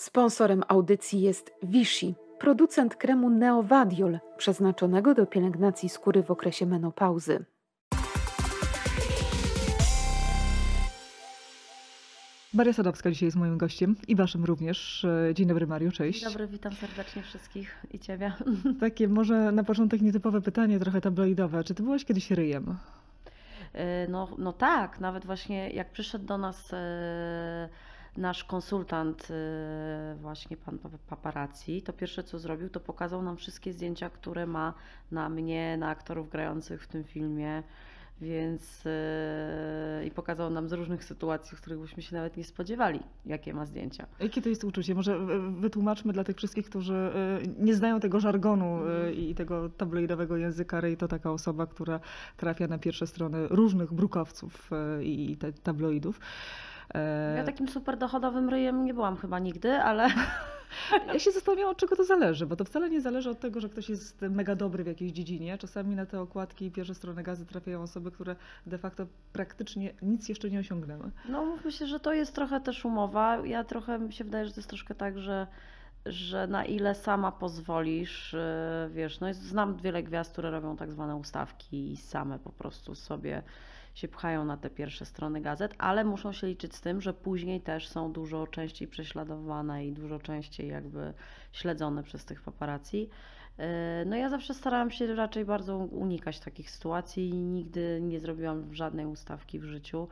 Sponsorem audycji jest Vichy, producent kremu Neovadiol, przeznaczonego do pielęgnacji skóry w okresie menopauzy. Maria Sadowska dzisiaj jest moim gościem i waszym również. Dzień dobry Mariu, cześć. Dzień dobry, witam serdecznie wszystkich i ciebie. Takie może na początek nietypowe pytanie, trochę tabloidowe. Czy ty byłaś kiedyś ryjem? E, no, no tak, nawet właśnie jak przyszedł do nas e, nasz konsultant, e, właśnie pan paparazzi, to pierwsze co zrobił, to pokazał nam wszystkie zdjęcia, które ma na mnie, na aktorów grających w tym filmie. Więc yy, i pokazał nam z różnych sytuacji, w których byśmy się nawet nie spodziewali, jakie ma zdjęcia. Jakie to jest uczucie? Może wytłumaczmy dla tych wszystkich, którzy nie znają tego żargonu Mhm. i tego tabloidowego języka. Rej to taka osoba, która trafia na pierwsze strony różnych brukowców i tabloidów. Ja takim super dochodowym ryjem nie byłam chyba nigdy, ale Ja się zastanawiałam, od czego to zależy, bo to wcale nie zależy od tego, że ktoś jest mega dobry w jakiejś dziedzinie. Czasami na te okładki i pierwsze strony gazy trafiają osoby, które de facto praktycznie nic jeszcze nie osiągnęły. No się, że to jest trochę też umowa. Ja trochę mi się wydaje, że to jest troszkę tak, że że na ile sama pozwolisz, yy, wiesz, no znam wiele gwiazd, które robią tak zwane ustawki i same po prostu sobie się pchają na te pierwsze strony gazet, ale muszą się liczyć z tym, że później też są dużo częściej prześladowane i dużo częściej jakby śledzone przez tych paparazzi. No ja zawsze starałam się raczej bardzo unikać takich sytuacji i nigdy nie zrobiłam żadnej ustawki w życiu.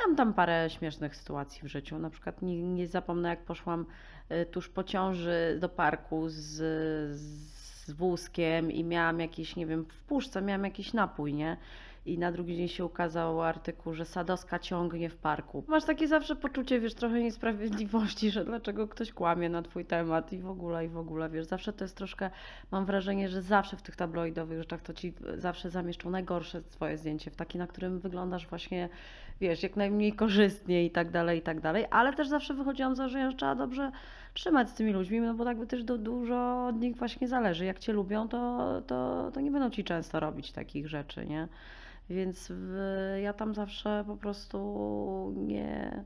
Miałam tam parę śmiesznych sytuacji w życiu. Na przykład nie, nie zapomnę, jak poszłam tuż po ciąży do parku z, z wózkiem i miałam jakiś, nie wiem, w puszce miałam jakiś napój, nie? I na drugi dzień się ukazał artykuł, że Sadowska ciągnie w parku. Masz takie zawsze poczucie, wiesz, trochę niesprawiedliwości, że dlaczego ktoś kłamie na twój temat i w ogóle, i w ogóle, wiesz, zawsze to jest troszkę, mam wrażenie, że zawsze w tych tabloidowych rzeczach to ci zawsze zamieszczą najgorsze swoje zdjęcie, w taki, na którym wyglądasz właśnie, wiesz, jak najmniej korzystnie i tak dalej, i tak dalej, ale też zawsze wychodziłam z założenia, że trzeba dobrze trzymać z tymi ludźmi, no bo tak by też do, dużo od nich właśnie zależy. Jak cię lubią, to, to, to nie będą ci często robić takich rzeczy, nie? Więc w, ja tam zawsze po prostu nie,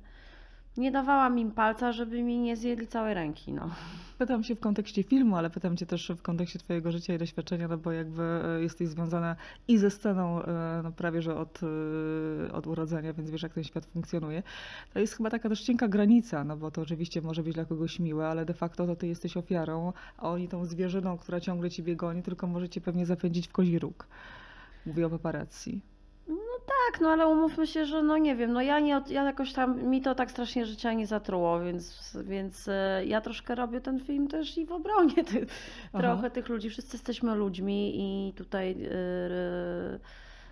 nie dawałam im palca, żeby mi nie zjedli całej ręki. No. Pytam się w kontekście filmu, ale pytam cię też w kontekście twojego życia i doświadczenia, no bo jakby e, jesteś związana i ze sceną e, no prawie, że od, e, od urodzenia, więc wiesz jak ten świat funkcjonuje. To jest chyba taka też cienka granica, no bo to oczywiście może być dla kogoś miłe, ale de facto to ty jesteś ofiarą, a oni tą zwierzyną, która ciągle ciebie goni, tylko możecie pewnie zapędzić w kozi róg. Mówię o paparazzi. No tak, no ale umówmy się, że no nie wiem, no ja nie, ja jakoś tam, mi to tak strasznie życia nie zatruło, więc, więc e, ja troszkę robię ten film też i w obronie ty, trochę tych ludzi. Wszyscy jesteśmy ludźmi i tutaj yy,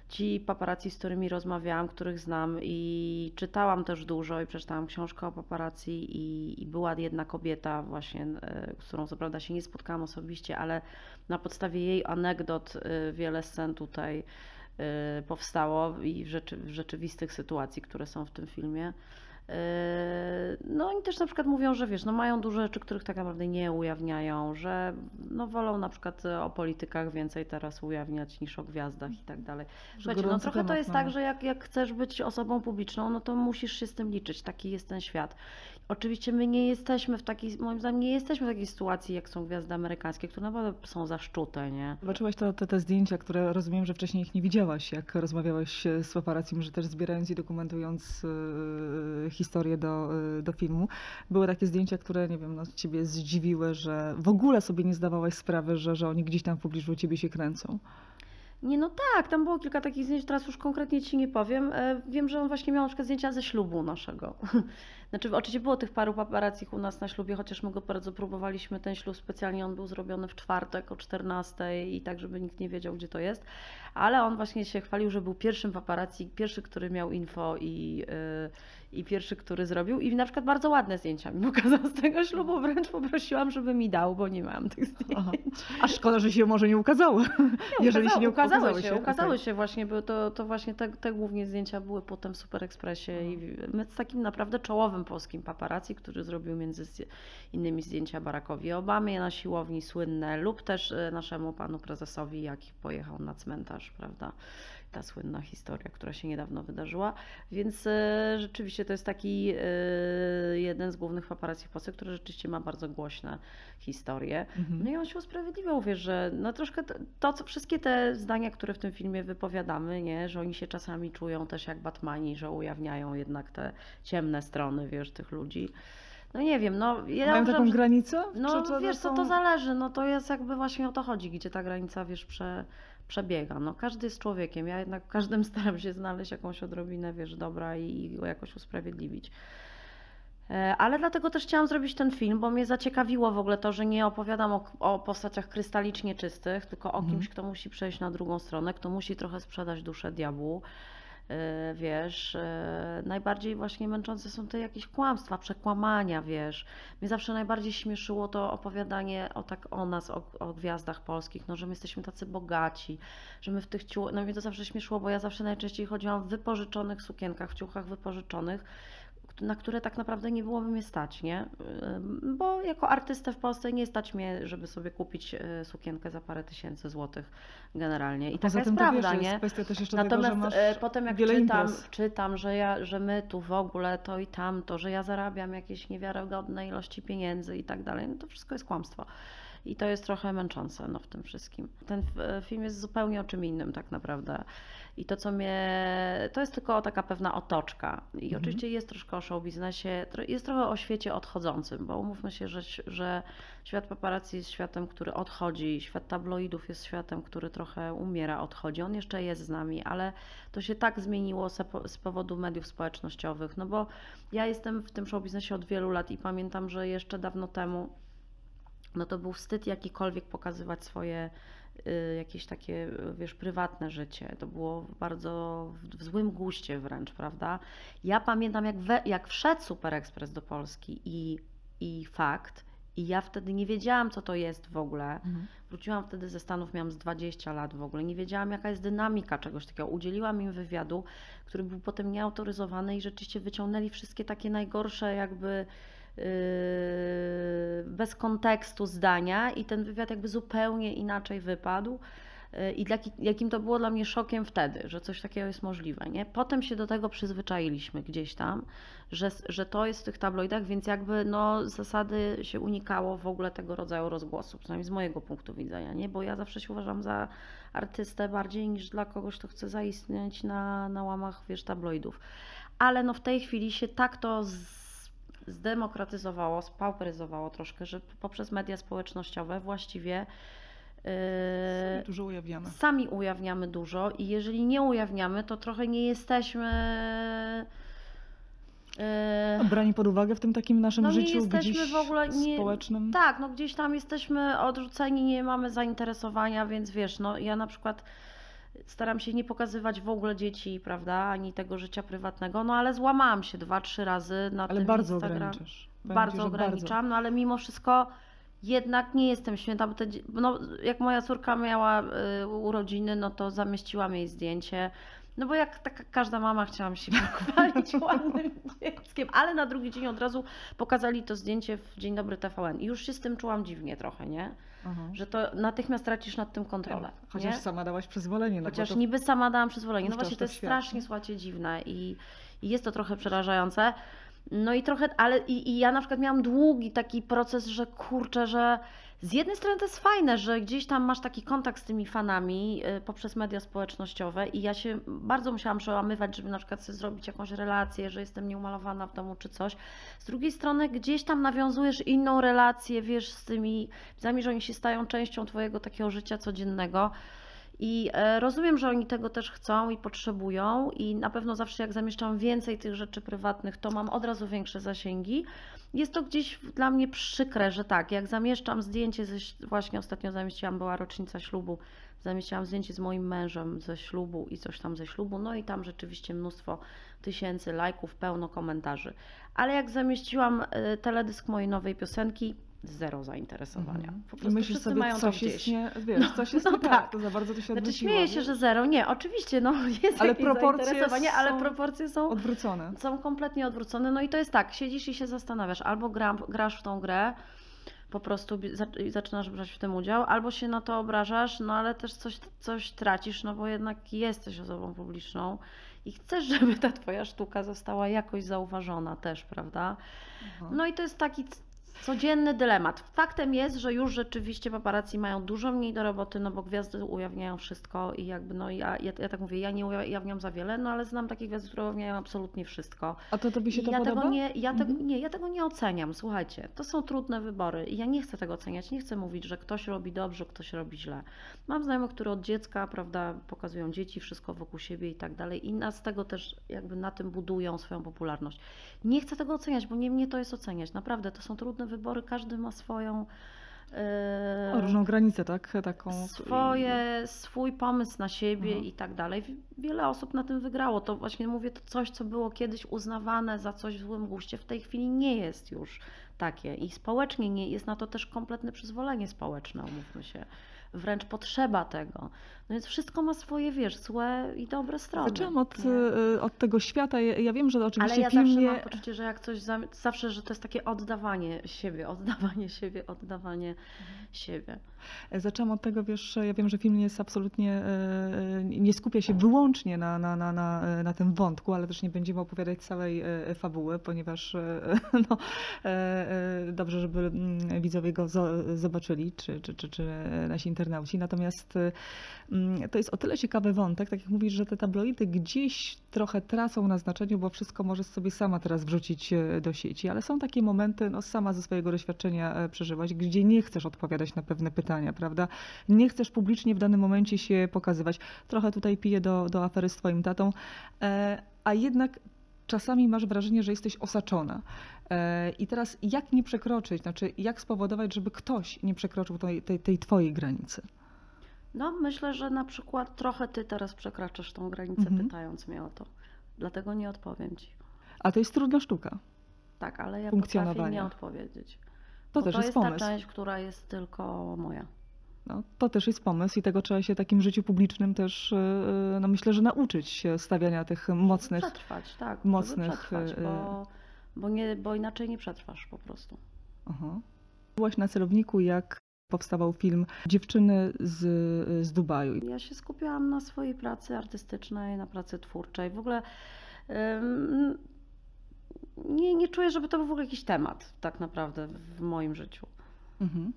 ci paparazzi, z którymi rozmawiałam, których znam i czytałam też dużo i przeczytałam książkę o paparazzi i, i była jedna kobieta właśnie, yy, z którą co prawda się nie spotkałam osobiście, ale na podstawie jej anegdot yy, wiele scen tutaj Y, powstało i w, rzeczy, w rzeczywistych sytuacji, które są w tym filmie. Y, no oni też na przykład mówią, że wiesz, no mają dużo rzeczy, których tak naprawdę nie ujawniają, że no wolą na przykład o politykach więcej teraz ujawniać niż o gwiazdach i tak dalej. Słuchajcie, no trochę to jest tak, że jak, jak chcesz być osobą publiczną, no to musisz się z tym liczyć, taki jest ten świat. Oczywiście my nie jesteśmy w takiej, moim zdaniem nie jesteśmy w takiej sytuacji, jak są gwiazdy amerykańskie, które naprawdę są zaszczute, nie? Zobaczyłaś to, te, te zdjęcia, które rozumiem, że wcześniej ich nie widziałaś, jak rozmawiałaś z paparazzi, że też zbierając i dokumentując yy, historię do, yy, do filmu. Były takie zdjęcia, które, nie wiem, no, ciebie zdziwiły, że w ogóle sobie nie zdawałaś sprawy, że, że oni gdzieś tam w pobliżu ciebie się kręcą. Nie, no tak, tam było kilka takich zdjęć, teraz już konkretnie ci nie powiem. E, wiem, że on właśnie miał na przykład zdjęcia ze ślubu naszego. Znaczy, oczywiście było tych paru paparazzich u nas na ślubie, chociaż my go bardzo próbowaliśmy, ten ślub specjalnie, on był zrobiony w czwartek o 14 i tak, żeby nikt nie wiedział, gdzie to jest. Ale on właśnie się chwalił, że był pierwszym paparazzi, pierwszy, który miał info i, yy, i pierwszy, który zrobił. I na przykład bardzo ładne zdjęcia mi pokazał z tego ślubu, wręcz poprosiłam, żeby mi dał, bo nie mam tych zdjęć. Aha. A szkoda, że się może nie ukazały. Nie, Jeżeli się nie ukazały, ukazały się. Ukazały okay. się właśnie, bo to, to właśnie te, te głównie zdjęcia były potem w Super Expressie i my z takim naprawdę czołowym polskim paparazzi, który zrobił między innymi zdjęcia Barackowi Obamie na siłowni słynne lub też e, naszemu panu prezesowi, jak pojechał na cmentarz, prawda? Ta słynna historia, która się niedawno wydarzyła. Więc e, rzeczywiście to jest taki e, jeden z głównych paparazzi w Polsce, który rzeczywiście ma bardzo głośne historie. Mhm. No i on się usprawiedliwiał, wiesz, że no troszkę to, to, co wszystkie te zdania, które w tym filmie wypowiadamy, nie, że oni się czasami czują też jak Batmani, że ujawniają jednak te ciemne strony, wiesz, tych ludzi. No nie wiem, no ja Mają taką że- granicę? no wiesz co, to zależy, no to jest jakby właśnie o to chodzi, gdzie ta granica, wiesz, prze, przebiega. No każdy jest człowiekiem, ja jednak każdym staram się znaleźć jakąś odrobinę, wiesz, dobra i, i go jakoś usprawiedliwić. E, Ale dlatego też chciałam zrobić ten film, bo mnie zaciekawiło w ogóle to, że nie opowiadam o, o postaciach krystalicznie czystych, tylko o Mhm. kimś, kto musi przejść na drugą stronę, kto musi trochę sprzedać duszę diabłu. E, Wiesz, e, najbardziej właśnie męczące są te jakieś kłamstwa, przekłamania, wiesz. Mnie zawsze najbardziej śmieszyło to opowiadanie o tak o nas, o, o gwiazdach polskich, no, że my jesteśmy tacy bogaci, że my w tych ciuchach, no mnie to zawsze śmieszyło, bo ja zawsze najczęściej chodziłam w wypożyczonych sukienkach, w ciuchach wypożyczonych, na które tak naprawdę nie byłoby mnie stać, nie? Bo jako artystę w Polsce nie stać mnie, żeby sobie kupić e, sukienkę za parę tysięcy złotych generalnie. I taka Poza jest tym to prawda, wiesz, nie? jest kwestia też jeszcze Natomiast tego, e, potem jak czytam, imprez. czytam że, ja, że my tu w ogóle to i tamto, że ja zarabiam jakieś niewiarygodne ilości pieniędzy i tak dalej, no to wszystko jest kłamstwo. I to jest trochę męczące no, w tym wszystkim. Ten e, film jest zupełnie o czym innym tak naprawdę. I to, co mnie. To jest tylko taka pewna otoczka. I Mhm. oczywiście jest troszkę o show biznesie, jest trochę o świecie odchodzącym, bo umówmy się, że, że świat paparazzi jest światem, który odchodzi, świat tabloidów jest światem, który trochę umiera, odchodzi. On jeszcze jest z nami, ale to się tak zmieniło z powodu mediów społecznościowych. No bo ja jestem w tym show biznesie od wielu lat i pamiętam, że jeszcze dawno temu no to był wstyd jakikolwiek pokazywać swoje y, jakieś takie, wiesz, prywatne życie. To było bardzo w, w złym guście wręcz, prawda? Ja pamiętam, jak, we, jak wszedł Super Express do Polski i, i fakt, i ja wtedy nie wiedziałam, co to jest w ogóle. Mhm. Wróciłam wtedy ze Stanów, miałam z 20 lat w ogóle. Nie wiedziałam, jaka jest dynamika czegoś takiego. Udzieliłam im wywiadu, który był potem nieautoryzowany i rzeczywiście wyciągnęli wszystkie takie najgorsze jakby bez kontekstu zdania i ten wywiad jakby zupełnie inaczej wypadł. Yy, I jakim to było dla mnie szokiem wtedy, że coś takiego jest możliwe. Nie? Potem się do tego przyzwyczailiśmy gdzieś tam, że, że to jest w tych tabloidach, więc jakby no, zasady się unikało w ogóle tego rodzaju rozgłosów, przynajmniej z mojego punktu widzenia, nie? bo ja zawsze się uważam za artystę bardziej niż dla kogoś, kto chce zaistnieć na, na łamach wiesz, tabloidów. Ale no w tej chwili się tak to z, zdemokratyzowało, spauperyzowało troszkę, że poprzez media społecznościowe właściwie yy, Dużo ujawniamy. sami ujawniamy dużo i jeżeli nie ujawniamy, to trochę nie jesteśmy. yy, Brani pod uwagę w tym takim naszym No nie życiu jesteśmy w ogóle nie- społecznym. tak, no gdzieś tam jesteśmy odrzuceni, nie mamy zainteresowania, więc wiesz, no ja na przykład staram się nie pokazywać w ogóle dzieci, prawda, ani tego życia prywatnego, no ale złamałam się dwa, trzy razy na Ale tym bardzo Instagram. ograniczasz. Bardzo ci, ograniczam, no ale mimo wszystko jednak nie jestem święta, bo te, no, jak moja córka miała y, urodziny, no to zamieściłam jej zdjęcie. No bo jak taka każda mama chciałam się pochwalić ładnym dzieckiem, ale na drugi dzień od razu pokazali to zdjęcie w Dzień Dobry TVN i już się z tym czułam dziwnie trochę, nie? Aha. Że to natychmiast tracisz nad tym kontrolę. Chociaż nie? sama dałaś przyzwolenie. No Chociaż to... niby sama dałam przyzwolenie. No właśnie, to jest strasznie, nie? słuchajcie, dziwne i, i jest to trochę przerażające. No i trochę, ale i, i ja na przykład miałam długi taki proces, że kurczę, że z jednej strony to jest fajne, że gdzieś tam masz taki kontakt z tymi fanami y, poprzez media społecznościowe i ja się bardzo musiałam przełamywać, żeby na przykład sobie zrobić jakąś relację, że jestem nieumalowana w domu czy coś. Z drugiej strony gdzieś tam nawiązujesz inną relację, wiesz, z tymi widzami, że oni się stają częścią twojego takiego życia codziennego. I e, rozumiem, że oni tego też chcą i potrzebują, i na pewno zawsze jak zamieszczam więcej tych rzeczy prywatnych, to mam od razu większe zasięgi. Jest to gdzieś dla mnie przykre, że tak, jak zamieszczam zdjęcie, ze, właśnie ostatnio zamieściłam, była rocznica ślubu, zamieściłam zdjęcie z moim mężem ze ślubu i coś tam ze ślubu, no i tam rzeczywiście mnóstwo tysięcy lajków, pełno komentarzy. Ale jak zamieściłam e, teledysk mojej nowej piosenki, zero zainteresowania. Mhm. Po I prostu myślisz wszyscy sobie, mają coś jest nie, wiesz, coś jest no nie tak. tak. To za bardzo to się Znaczy odwróciło. śmieję się, że zero. Nie, oczywiście, no jest Ale proporcje zainteresowanie, ale proporcje są, Odwrócone. są kompletnie odwrócone. No i to jest tak, siedzisz i się zastanawiasz, albo gram, grasz w tą grę, po prostu i zaczynasz brać w tym udział, albo się na to obrażasz, no ale też coś, coś tracisz, no bo jednak jesteś osobą publiczną i chcesz, żeby ta twoja sztuka została jakoś zauważona też, prawda? No i to jest taki codzienny dylemat. Faktem jest, że już rzeczywiście paparazzi mają dużo mniej do roboty, no bo gwiazdy ujawniają wszystko i jakby, no ja, ja, ja tak mówię, ja nie ujawniam za wiele, no ale znam takie gwiazdy, które ujawniają absolutnie wszystko. A to tobie się to ja podoba? tego nie, ja, te, Mhm. nie, ja tego nie oceniam. Słuchajcie, to są trudne wybory i ja nie chcę tego oceniać. Nie chcę mówić, że ktoś robi dobrze, ktoś robi źle. Mam znajomych, które od dziecka, prawda, pokazują dzieci, wszystko wokół siebie i tak dalej i nas tego też jakby na tym budują swoją popularność. Nie chcę tego oceniać, bo nie mnie to jest oceniać. Naprawdę, to są trudne wybory, każdy ma swoją. O, różną granicę, tak? Taką. swoje, swój pomysł na siebie Aha. i tak dalej. Wi- Wiele osób na tym wygrało. To właśnie mówię, to coś, co było kiedyś uznawane za coś w złym guście, w tej chwili nie jest już takie. I społecznie nie jest na to też kompletne przyzwolenie społeczne, umówmy się. Wręcz potrzeba tego. No więc wszystko ma swoje, wiesz, złe i dobre strony. Zaczęłam od, y, od tego świata. Ja, wiem, że oczywiście Ale ja film zawsze mam poczucie, że jak coś, zawsze, że to jest takie oddawanie siebie, oddawanie siebie, oddawanie Mhm. siebie. Zaczęłam od tego, wiesz, ja wiem, że film nie jest absolutnie, e, nie skupia się wyłącznie na, na, na, na, na tym wątku, ale też nie będziemy opowiadać całej e, fabuły, ponieważ e, no, e, e, dobrze, żeby mm, widzowie go zo- zobaczyli, czy, czy, czy, czy nasi internauci. Natomiast e, to jest o tyle ciekawy wątek, tak jak mówisz, że te tabloidy gdzieś trochę tracą na znaczeniu, bo wszystko możesz sobie sama teraz wrzucić e, do sieci, ale są takie momenty, no sama ze swojego doświadczenia e, przeżywać, gdzie nie chcesz odpowiadać na pewne pytania, prawda? Nie chcesz publicznie w danym momencie się pokazywać. Trochę tutaj piję do, do afery z twoim tatą, e, a jednak czasami masz wrażenie, że jesteś osaczona. I teraz jak nie przekroczyć, znaczy jak spowodować, żeby ktoś nie przekroczył tej, tej, tej twojej granicy? No, myślę, że na przykład trochę ty teraz przekraczasz tą granicę, Mhm. pytając mnie o to. Dlatego nie odpowiem ci. A to jest trudna sztuka. Tak, ale ja potrafię nie odpowiedzieć. To też to jest jest pomysł. ta część, która jest tylko moja. No, to też jest pomysł i tego trzeba się takim życiu publicznym też, e, no myślę, że nauczyć się stawiania tych mocnych. Przetrwać, tak. mocnych, przetrwać, y, bo, bo, nie, bo inaczej nie przetrwasz po prostu. Aha. Byłaś na celowniku, jak powstawał film Dziewczyny z, z Dubaju. Ja się skupiałam na swojej pracy artystycznej, na pracy twórczej. W ogóle ym, nie, nie czuję, żeby to był w ogóle jakiś temat tak naprawdę w moim życiu. Mhm.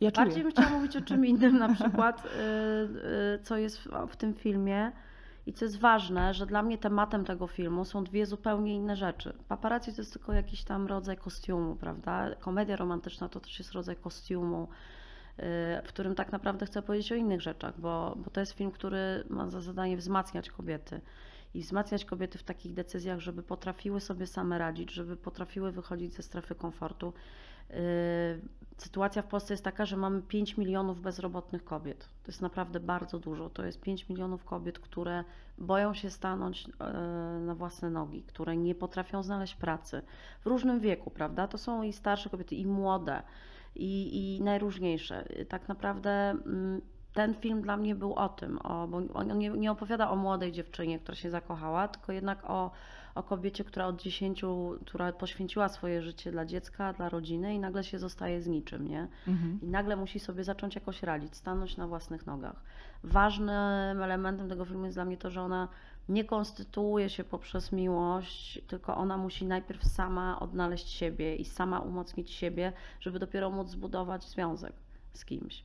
Ja Bardziej bym chciała mówić o czym innym, na przykład, y, y, co jest w, w tym filmie i co jest ważne, że dla mnie tematem tego filmu są dwie zupełnie inne rzeczy. Paparazzi to jest tylko jakiś tam rodzaj kostiumu, prawda? Komedia romantyczna to też jest rodzaj kostiumu, y, w którym tak naprawdę chcę powiedzieć o innych rzeczach, bo, bo to jest film, który ma za zadanie wzmacniać kobiety. I wzmacniać kobiety w takich decyzjach, żeby potrafiły sobie same radzić, żeby potrafiły wychodzić ze strefy komfortu. Yy, Sytuacja w Polsce jest taka, że mamy 5 milionów bezrobotnych kobiet. To jest naprawdę bardzo dużo. To jest 5 milionów kobiet, które boją się stanąć yy, na własne nogi, które nie potrafią znaleźć pracy w różnym wieku, prawda? To są i starsze kobiety, i młode, i, i najróżniejsze. Tak naprawdę mm, ten film dla mnie był o tym, o, bo on nie, nie opowiada o młodej dziewczynie, która się zakochała, tylko jednak o, o kobiecie, która od 10, która poświęciła swoje życie dla dziecka, dla rodziny i nagle się zostaje z niczym, nie? Mhm. I nagle musi sobie zacząć jakoś radzić, stanąć na własnych nogach. Ważnym elementem tego filmu jest dla mnie to, że ona nie konstytuuje się poprzez miłość, tylko ona musi najpierw sama odnaleźć siebie i sama umocnić siebie, żeby dopiero móc zbudować związek z kimś.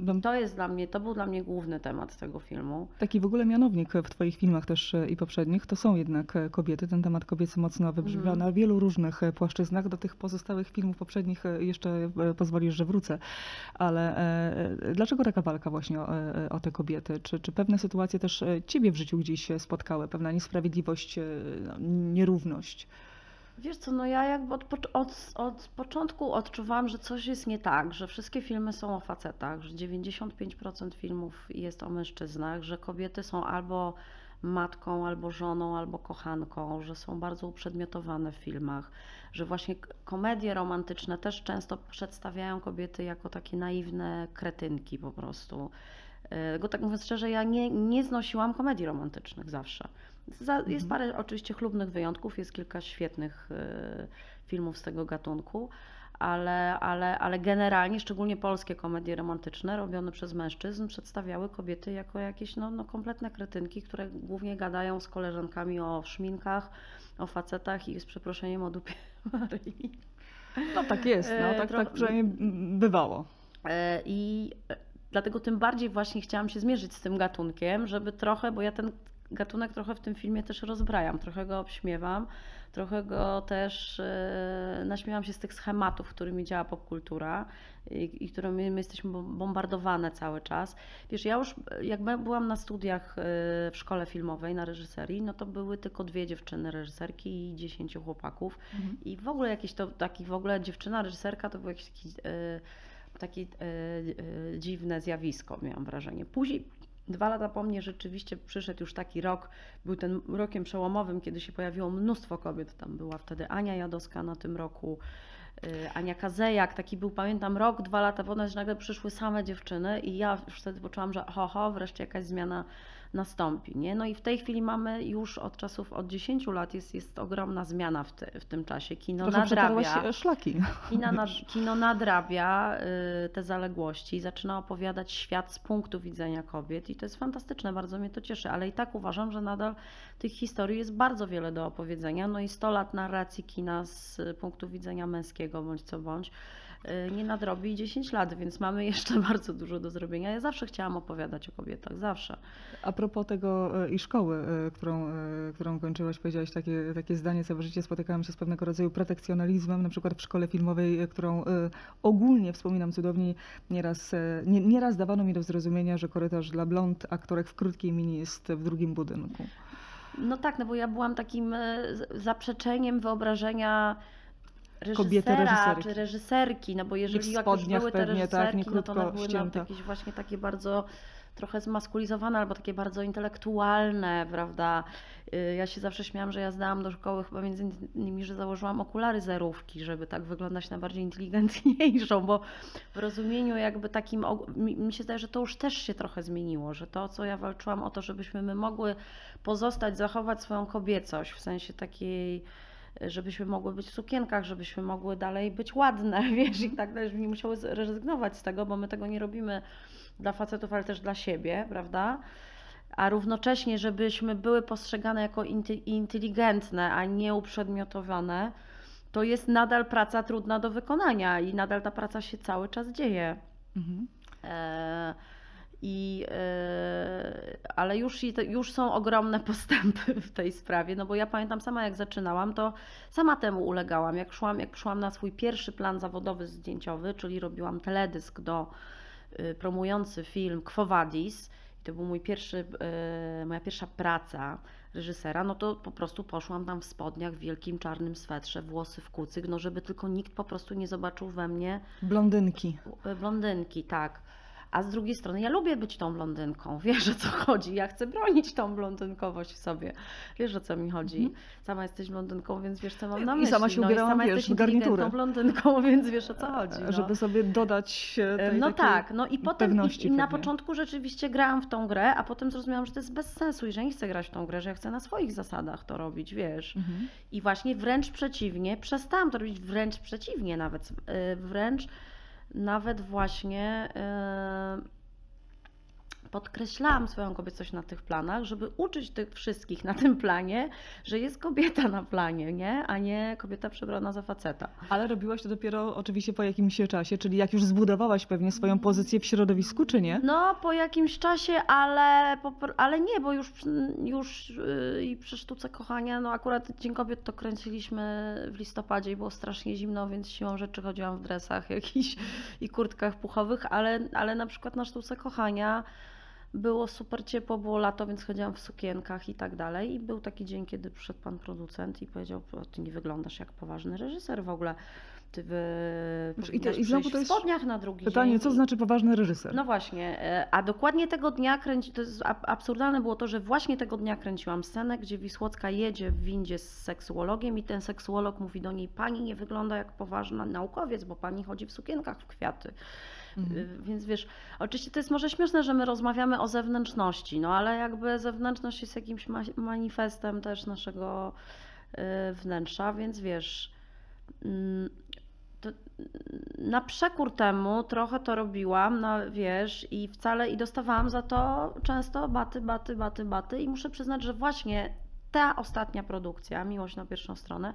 Bym To jest dla mnie, to był dla mnie główny temat tego filmu. Taki w ogóle mianownik w Twoich filmach też e, i poprzednich, to są jednak e, kobiety. Ten temat kobiecy mocno wybrzmiewa Mhm. na wielu różnych e, płaszczyznach. Do tych pozostałych filmów poprzednich jeszcze pozwolisz, że wrócę. Ale dlaczego taka walka właśnie o, o te kobiety? Czy, czy pewne sytuacje też Ciebie w życiu gdzieś spotkały? Pewna niesprawiedliwość, no, nierówność? Wiesz co, no ja jakby od, od, od początku odczuwałam, że coś jest nie tak, że wszystkie filmy są o facetach, że 95% filmów jest o mężczyznach, że kobiety są albo matką, albo żoną, albo kochanką, że są bardzo uprzedmiotowane w filmach, że właśnie komedie romantyczne też często przedstawiają kobiety jako takie naiwne kretynki po prostu. Yy, Bo tak mówiąc szczerze, ja nie, nie znosiłam komedii romantycznych zawsze. Za, jest Mhm. parę oczywiście chlubnych wyjątków, jest kilka świetnych, yy, filmów z tego gatunku. Ale, ale, ale generalnie, szczególnie polskie komedie romantyczne robione przez mężczyzn, przedstawiały kobiety jako jakieś no, no, kompletne kretynki, które głównie gadają z koleżankami o szminkach, o facetach i z przeproszeniem o dupie Maryi. No tak jest, no, E, tak, trochę- tak przynajmniej bywało. E, I dlatego tym bardziej właśnie chciałam się zmierzyć z tym gatunkiem, żeby trochę, bo ja ten gatunek trochę w tym filmie też rozbrajam, trochę go obśmiewam, trochę go też e, naśmiewam się z tych schematów, którymi działa popkultura i, i którymi my jesteśmy bom- bombardowane cały czas. Wiesz, ja już jak by- byłam na studiach e, w szkole filmowej na reżyserii, no to były tylko dwie dziewczyny reżyserki i dziesięciu chłopaków. Mhm. I w ogóle jakieś to, taki w ogóle dziewczyna reżyserka to był jakiś taki, e, takie dziwne zjawisko, miałam wrażenie. Później, dwa lata po mnie rzeczywiście przyszedł już taki rok, był ten rokiem przełomowym, kiedy się pojawiło mnóstwo kobiet. Tam była wtedy Ania Jadowska na tym roku, e, Ania Kazejak, taki był, pamiętam, rok, dwa lata po nagle przyszły same dziewczyny i ja już wtedy poczułam, że ho, ho, wreszcie jakaś zmiana nastąpi, nie? No i w tej chwili mamy już od czasów, od 10 lat jest, jest ogromna zmiana w, ty, w tym czasie. Kino przetarłaś nadrabia. szlaki. Kino, nad, kino nadrabia y, te zaległości i zaczyna opowiadać świat z punktu widzenia kobiet i to jest fantastyczne, bardzo mnie to cieszy, ale i tak uważam, że nadal tych historii jest bardzo wiele do opowiedzenia, no i 100 lat narracji kina z punktu widzenia męskiego bądź co bądź nie nadrobi 10 lat, więc mamy jeszcze bardzo dużo do zrobienia. Ja zawsze chciałam opowiadać o kobietach, zawsze. A propos tego e, i szkoły, e, którą, którą kończyłaś, powiedziałaś takie, takie zdanie, całe życie spotykałam się z pewnego rodzaju protekcjonalizmem, na przykład w szkole filmowej, którą ogólnie wspominam cudownie, nieraz, nie, nieraz dawano mi do zrozumienia, że korytarz dla blond aktorek w krótkiej mini jest w drugim budynku. No tak, no bo ja byłam takim zaprzeczeniem wyobrażenia Kobiety reżysera reżyserki. czy reżyserki, no bo jeżeli jak już były te tak, reżyserki, nie no to one były ścięte. jakieś właśnie takie bardzo trochę zmaskulizowane albo takie bardzo intelektualne, prawda? Y, Ja się zawsze śmiałam, że ja zdałam do szkoły chyba między innymi, że założyłam okulary zerówki, żeby tak wyglądać na bardziej inteligentniejszą, bo w rozumieniu jakby takim, mi się zdaje, że to już też się trochę zmieniło, że to, co ja walczyłam o to, żebyśmy my mogły pozostać, zachować swoją kobiecość w sensie takiej, żebyśmy mogły być w sukienkach, żebyśmy mogły dalej być ładne, wiesz, i tak dalej, żeby nie musiały rezygnować z tego, bo my tego nie robimy dla facetów, ale też dla siebie, prawda? A równocześnie, żebyśmy były postrzegane jako inteligentne, a nie uprzedmiotowane, to jest nadal praca trudna do wykonania i nadal ta praca się cały czas dzieje. Mhm. E, I, e, ale już, już są ogromne postępy w tej sprawie, no bo ja pamiętam sama jak zaczynałam, to sama temu ulegałam. Jak szłam, jak szłam na swój pierwszy plan zawodowy zdjęciowy, czyli robiłam teledysk do y, promujący film Quo Vadis, i to był mój pierwszy, y, moja pierwsza praca reżysera, no to po prostu poszłam tam w spodniach, w wielkim czarnym swetrze, włosy w kucyk, no żeby tylko nikt po prostu nie zobaczył we mnie Blondynki. blondynki, tak. A z drugiej strony ja lubię być tą blondynką, wiesz o co chodzi, ja chcę bronić tą blondynkowość w sobie, wiesz o co mi chodzi. Mhm. Sama jesteś blondynką, więc wiesz co mam na I myśli. sama się no, ubierałam, i sama wiesz, jesteś garniturę. blondynką, więc wiesz o co chodzi. No. Żeby sobie dodać e, tej No takiej tak, no i potem i, i na początku rzeczywiście grałam w tą grę, a potem zrozumiałam, że to jest bez sensu i że nie chcę grać w tą grę, że ja chcę na swoich zasadach to robić, wiesz. Mhm. I właśnie wręcz przeciwnie, przestałam to robić wręcz przeciwnie nawet, yy, wręcz nawet właśnie yy, podkreślałam swoją kobiecość na tych planach, żeby uczyć tych wszystkich na tym planie, że jest kobieta na planie, nie? A nie kobieta przebrana za faceta. Ale robiłaś to dopiero oczywiście po jakimś czasie, czyli jak już zbudowałaś pewnie swoją pozycję w środowisku, czy nie? No, po jakimś czasie, ale, ale nie, bo już, już yy, i przy sztuce kochania, no akurat Dzień Kobiet to kręciliśmy w listopadzie i było strasznie zimno, więc siłą rzeczy chodziłam w dresach jakichś i kurtkach puchowych, ale, ale na przykład na sztuce kochania było super ciepło, było lato, więc chodziłam w sukienkach i tak dalej. I był taki dzień, kiedy przyszedł pan producent i powiedział, "O, ty nie wyglądasz jak poważny reżyser w ogóle. Ty wy... Znaczy, i to- i znowu to w jest spodniach na drugi Pytanie, dzień. co znaczy poważny reżyser? no właśnie, e, a dokładnie tego dnia kręci, to jest ab- absurdalne było to, że właśnie tego dnia kręciłam scenę, gdzie Wisłocka jedzie w windzie z seksuologiem i ten seksuolog mówi do niej, pani nie wygląda jak poważna naukowiec, bo pani chodzi w sukienkach w kwiaty. Mhm. Y, Więc wiesz, oczywiście to jest może śmieszne, że my rozmawiamy o zewnętrzności, no ale jakby zewnętrzność jest jakimś ma- manifestem też naszego y, wnętrza, więc wiesz, mm, to na przekór temu trochę to robiłam, no wiesz, i wcale i dostawałam za to często baty, baty, baty, baty i muszę przyznać, że właśnie ta ostatnia produkcja, Miłość na pierwszą stronę,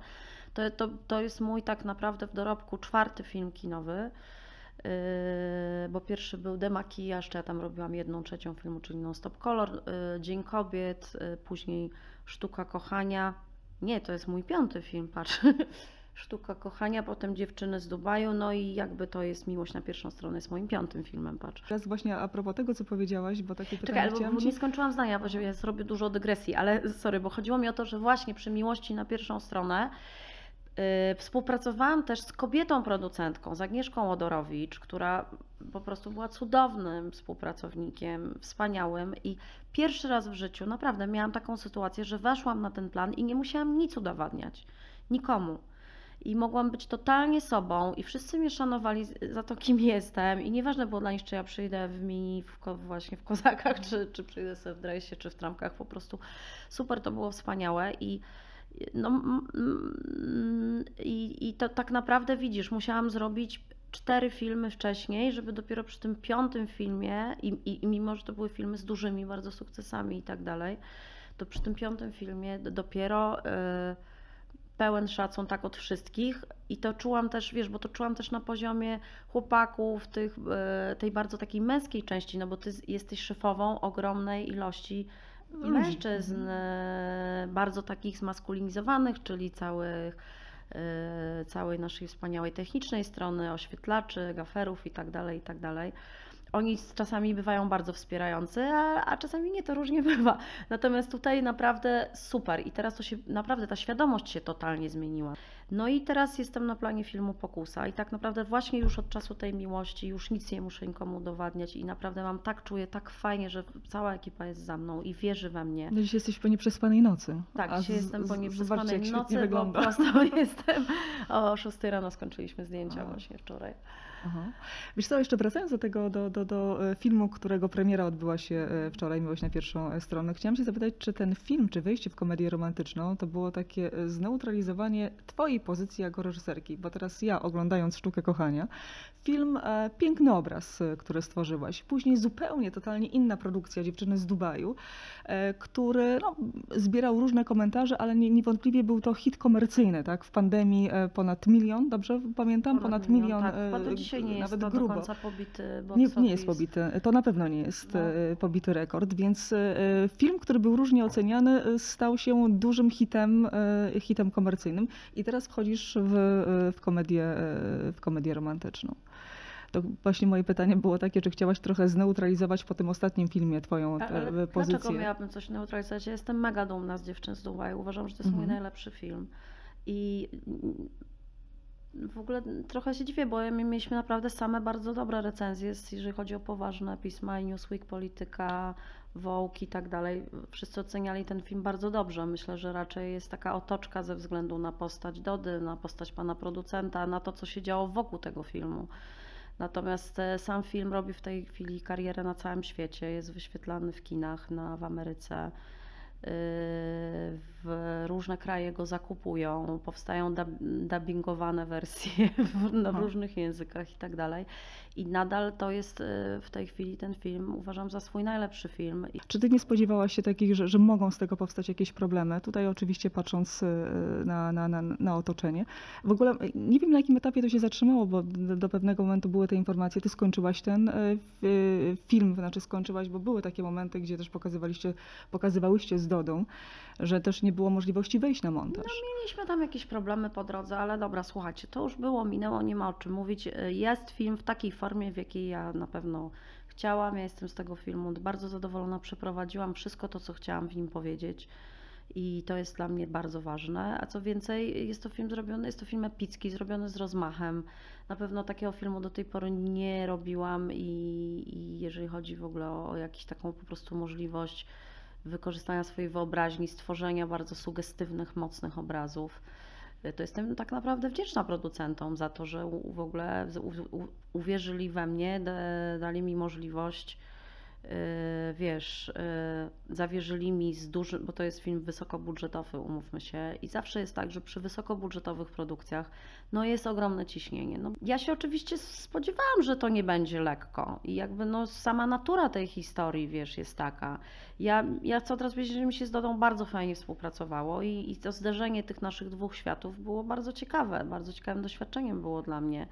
to, to, to jest mój tak naprawdę w dorobku czwarty film kinowy, bo pierwszy był Demakijaż, ja tam robiłam jedną trzecią filmu, czyli Non Stop Color, yy, Dzień Kobiet, yy, później Sztuka Kochania. Nie, to jest mój piąty film, patrz. Sztuka Kochania, potem Dziewczyny z Dubaju, no i jakby to jest Miłość na pierwszą stronę, jest moim piątym filmem, patrz. Teraz właśnie a propos tego, co powiedziałaś, bo takie pytanie Czekaj, bo, chciałam bo ci... nie skończyłam zdania, bo ja zrobię dużo dygresji, ale sorry, bo chodziło mi o to, że właśnie przy Miłości na pierwszą stronę yy, współpracowałam też z kobietą producentką, z Agnieszką Łodorowicz, która po prostu była cudownym współpracownikiem, wspaniałym i pierwszy raz w życiu naprawdę miałam taką sytuację, że weszłam na ten plan i nie musiałam nic udowadniać, nikomu. I mogłam być totalnie sobą i wszyscy mnie szanowali za to, kim jestem i nieważne było dla nich, czy ja przyjdę w mini, w, właśnie w kozakach, czy, czy przyjdę sobie w dresie, czy w trampkach, po prostu super, to było wspaniałe i no, mm, i, i to tak naprawdę widzisz, musiałam zrobić cztery filmy wcześniej, żeby dopiero przy tym piątym filmie i, i, i mimo, że to były filmy z dużymi bardzo sukcesami i tak dalej, to przy tym piątym filmie dopiero y, pełen szacun tak od wszystkich i to czułam też, wiesz, bo to czułam też na poziomie chłopaków, tych, e, tej bardzo takiej męskiej części, no bo ty jesteś szefową ogromnej ilości. Mężczyzn, e, bardzo takich zmaskulinizowanych, czyli całych, e, całej naszej wspaniałej technicznej strony, oświetlaczy, gaferów i tak Oni czasami bywają bardzo wspierający, a, a czasami nie, to różnie bywa. Natomiast tutaj naprawdę super i teraz to się, naprawdę ta świadomość się totalnie zmieniła. No i teraz jestem na planie filmu Pokusa i tak naprawdę właśnie już od czasu tej miłości już nic nie muszę nikomu udowadniać i naprawdę mam tak, czuję tak fajnie, że cała ekipa jest za mną i wierzy we mnie. No dziś jesteś po nieprzespanej nocy. Tak, dzisiaj jestem po nieprzespanej nocy, bo wygląda. prosto jestem. O 6 rano skończyliśmy zdjęcia A. właśnie wczoraj. Aha. Wiesz co, jeszcze wracając do tego, do, do, do e, filmu, którego premiera odbyła się e, wczoraj, Miłość na pierwszą e, stronę, chciałam się zapytać, czy ten film, czy wejście w komedię romantyczną, to było takie zneutralizowanie twojej pozycji jako reżyserki, bo teraz ja, oglądając Sztukę Kochania, film, piękny obraz, który stworzyłaś, później zupełnie, totalnie inna produkcja, Dziewczyny z Dubaju, który no, zbierał różne komentarze, ale nie, niewątpliwie był to hit komercyjny, tak? W pandemii ponad milion, dobrze pamiętam? Ponad, milion, tak, e, chyba do dzisiaj nie jest nawet to grubo. do końca pobity Nie, nie jest pobity, to na pewno nie jest No. e, pobity rekord, więc e, film, który był różnie oceniany, e, stał się dużym hitem, e, hitem komercyjnym i teraz wchodzisz w, e, w, komedię, e, w komedię romantyczną. To właśnie moje pytanie było takie, czy chciałaś trochę zneutralizować po tym ostatnim filmie twoją e, Ale pozycję? dlaczego miałabym coś neutralizować? Ja jestem mega dumna z Dziewczyn z Dubaju. Uważam, że to jest mój Mhm. najlepszy film. I w ogóle trochę się dziwię, bo my mieliśmy naprawdę same bardzo dobre recenzje, jeżeli chodzi o poważne pisma i Newsweek, Polityka, Vogue i tak dalej. Wszyscy oceniali ten film bardzo dobrze. Myślę, że raczej jest taka otoczka ze względu na postać Dody, na postać pana producenta, na to, co się działo wokół tego filmu. Natomiast e, sam film robi w tej chwili karierę na całym świecie. Jest wyświetlany w kinach na, w Ameryce. W różne kraje go zakupują, powstają dub, dubbingowane wersje w, na, w Aha. różnych językach i tak dalej. I nadal to jest e, w tej chwili ten film, uważam za swój najlepszy film. Czy ty nie spodziewałaś się takich, że, że mogą z tego powstać jakieś problemy? Tutaj oczywiście patrząc e, na, na, na, na otoczenie. W ogóle e, nie wiem na jakim etapie to się zatrzymało, bo do, do pewnego momentu były te informacje. Ty skończyłaś ten film, znaczy skończyłaś, bo były takie momenty, gdzie też pokazywaliście, pokazywałyście z Dodą, że też nie było możliwości wejść na montaż. Mieliśmy tam jakieś problemy po drodze, ale dobra, słuchajcie, to już było, minęło, nie ma o czym mówić. Jest film w takiej formie, w jakiej ja na pewno chciałam. Ja jestem z tego filmu bardzo zadowolona. Przeprowadziłam wszystko to, co chciałam w nim powiedzieć. I to jest dla mnie bardzo ważne. A co więcej, jest to film zrobiony, jest to film epicki, zrobiony z rozmachem. Na pewno takiego filmu do tej pory nie robiłam i, i jeżeli chodzi w ogóle o, o jakąś taką po prostu możliwość wykorzystania swojej wyobraźni, stworzenia bardzo sugestywnych, mocnych obrazów. Y, To jestem tak naprawdę wdzięczna producentom za to, że w ogóle uwierzyli we mnie, da- dali mi możliwość wiesz, y, zawierzyli mi z dużym, bo to jest film wysokobudżetowy, umówmy się, i zawsze jest tak, że przy wysokobudżetowych produkcjach no jest ogromne ciśnienie. No, ja się oczywiście spodziewałam, że to nie będzie lekko i jakby no sama natura tej historii, wiesz, jest taka. Ja, ja chcę od razu powiedzieć, że mi się z Dodą bardzo fajnie współpracowało i, i to zderzenie tych naszych dwóch światów było bardzo ciekawe, bardzo ciekawym doświadczeniem było dla mnie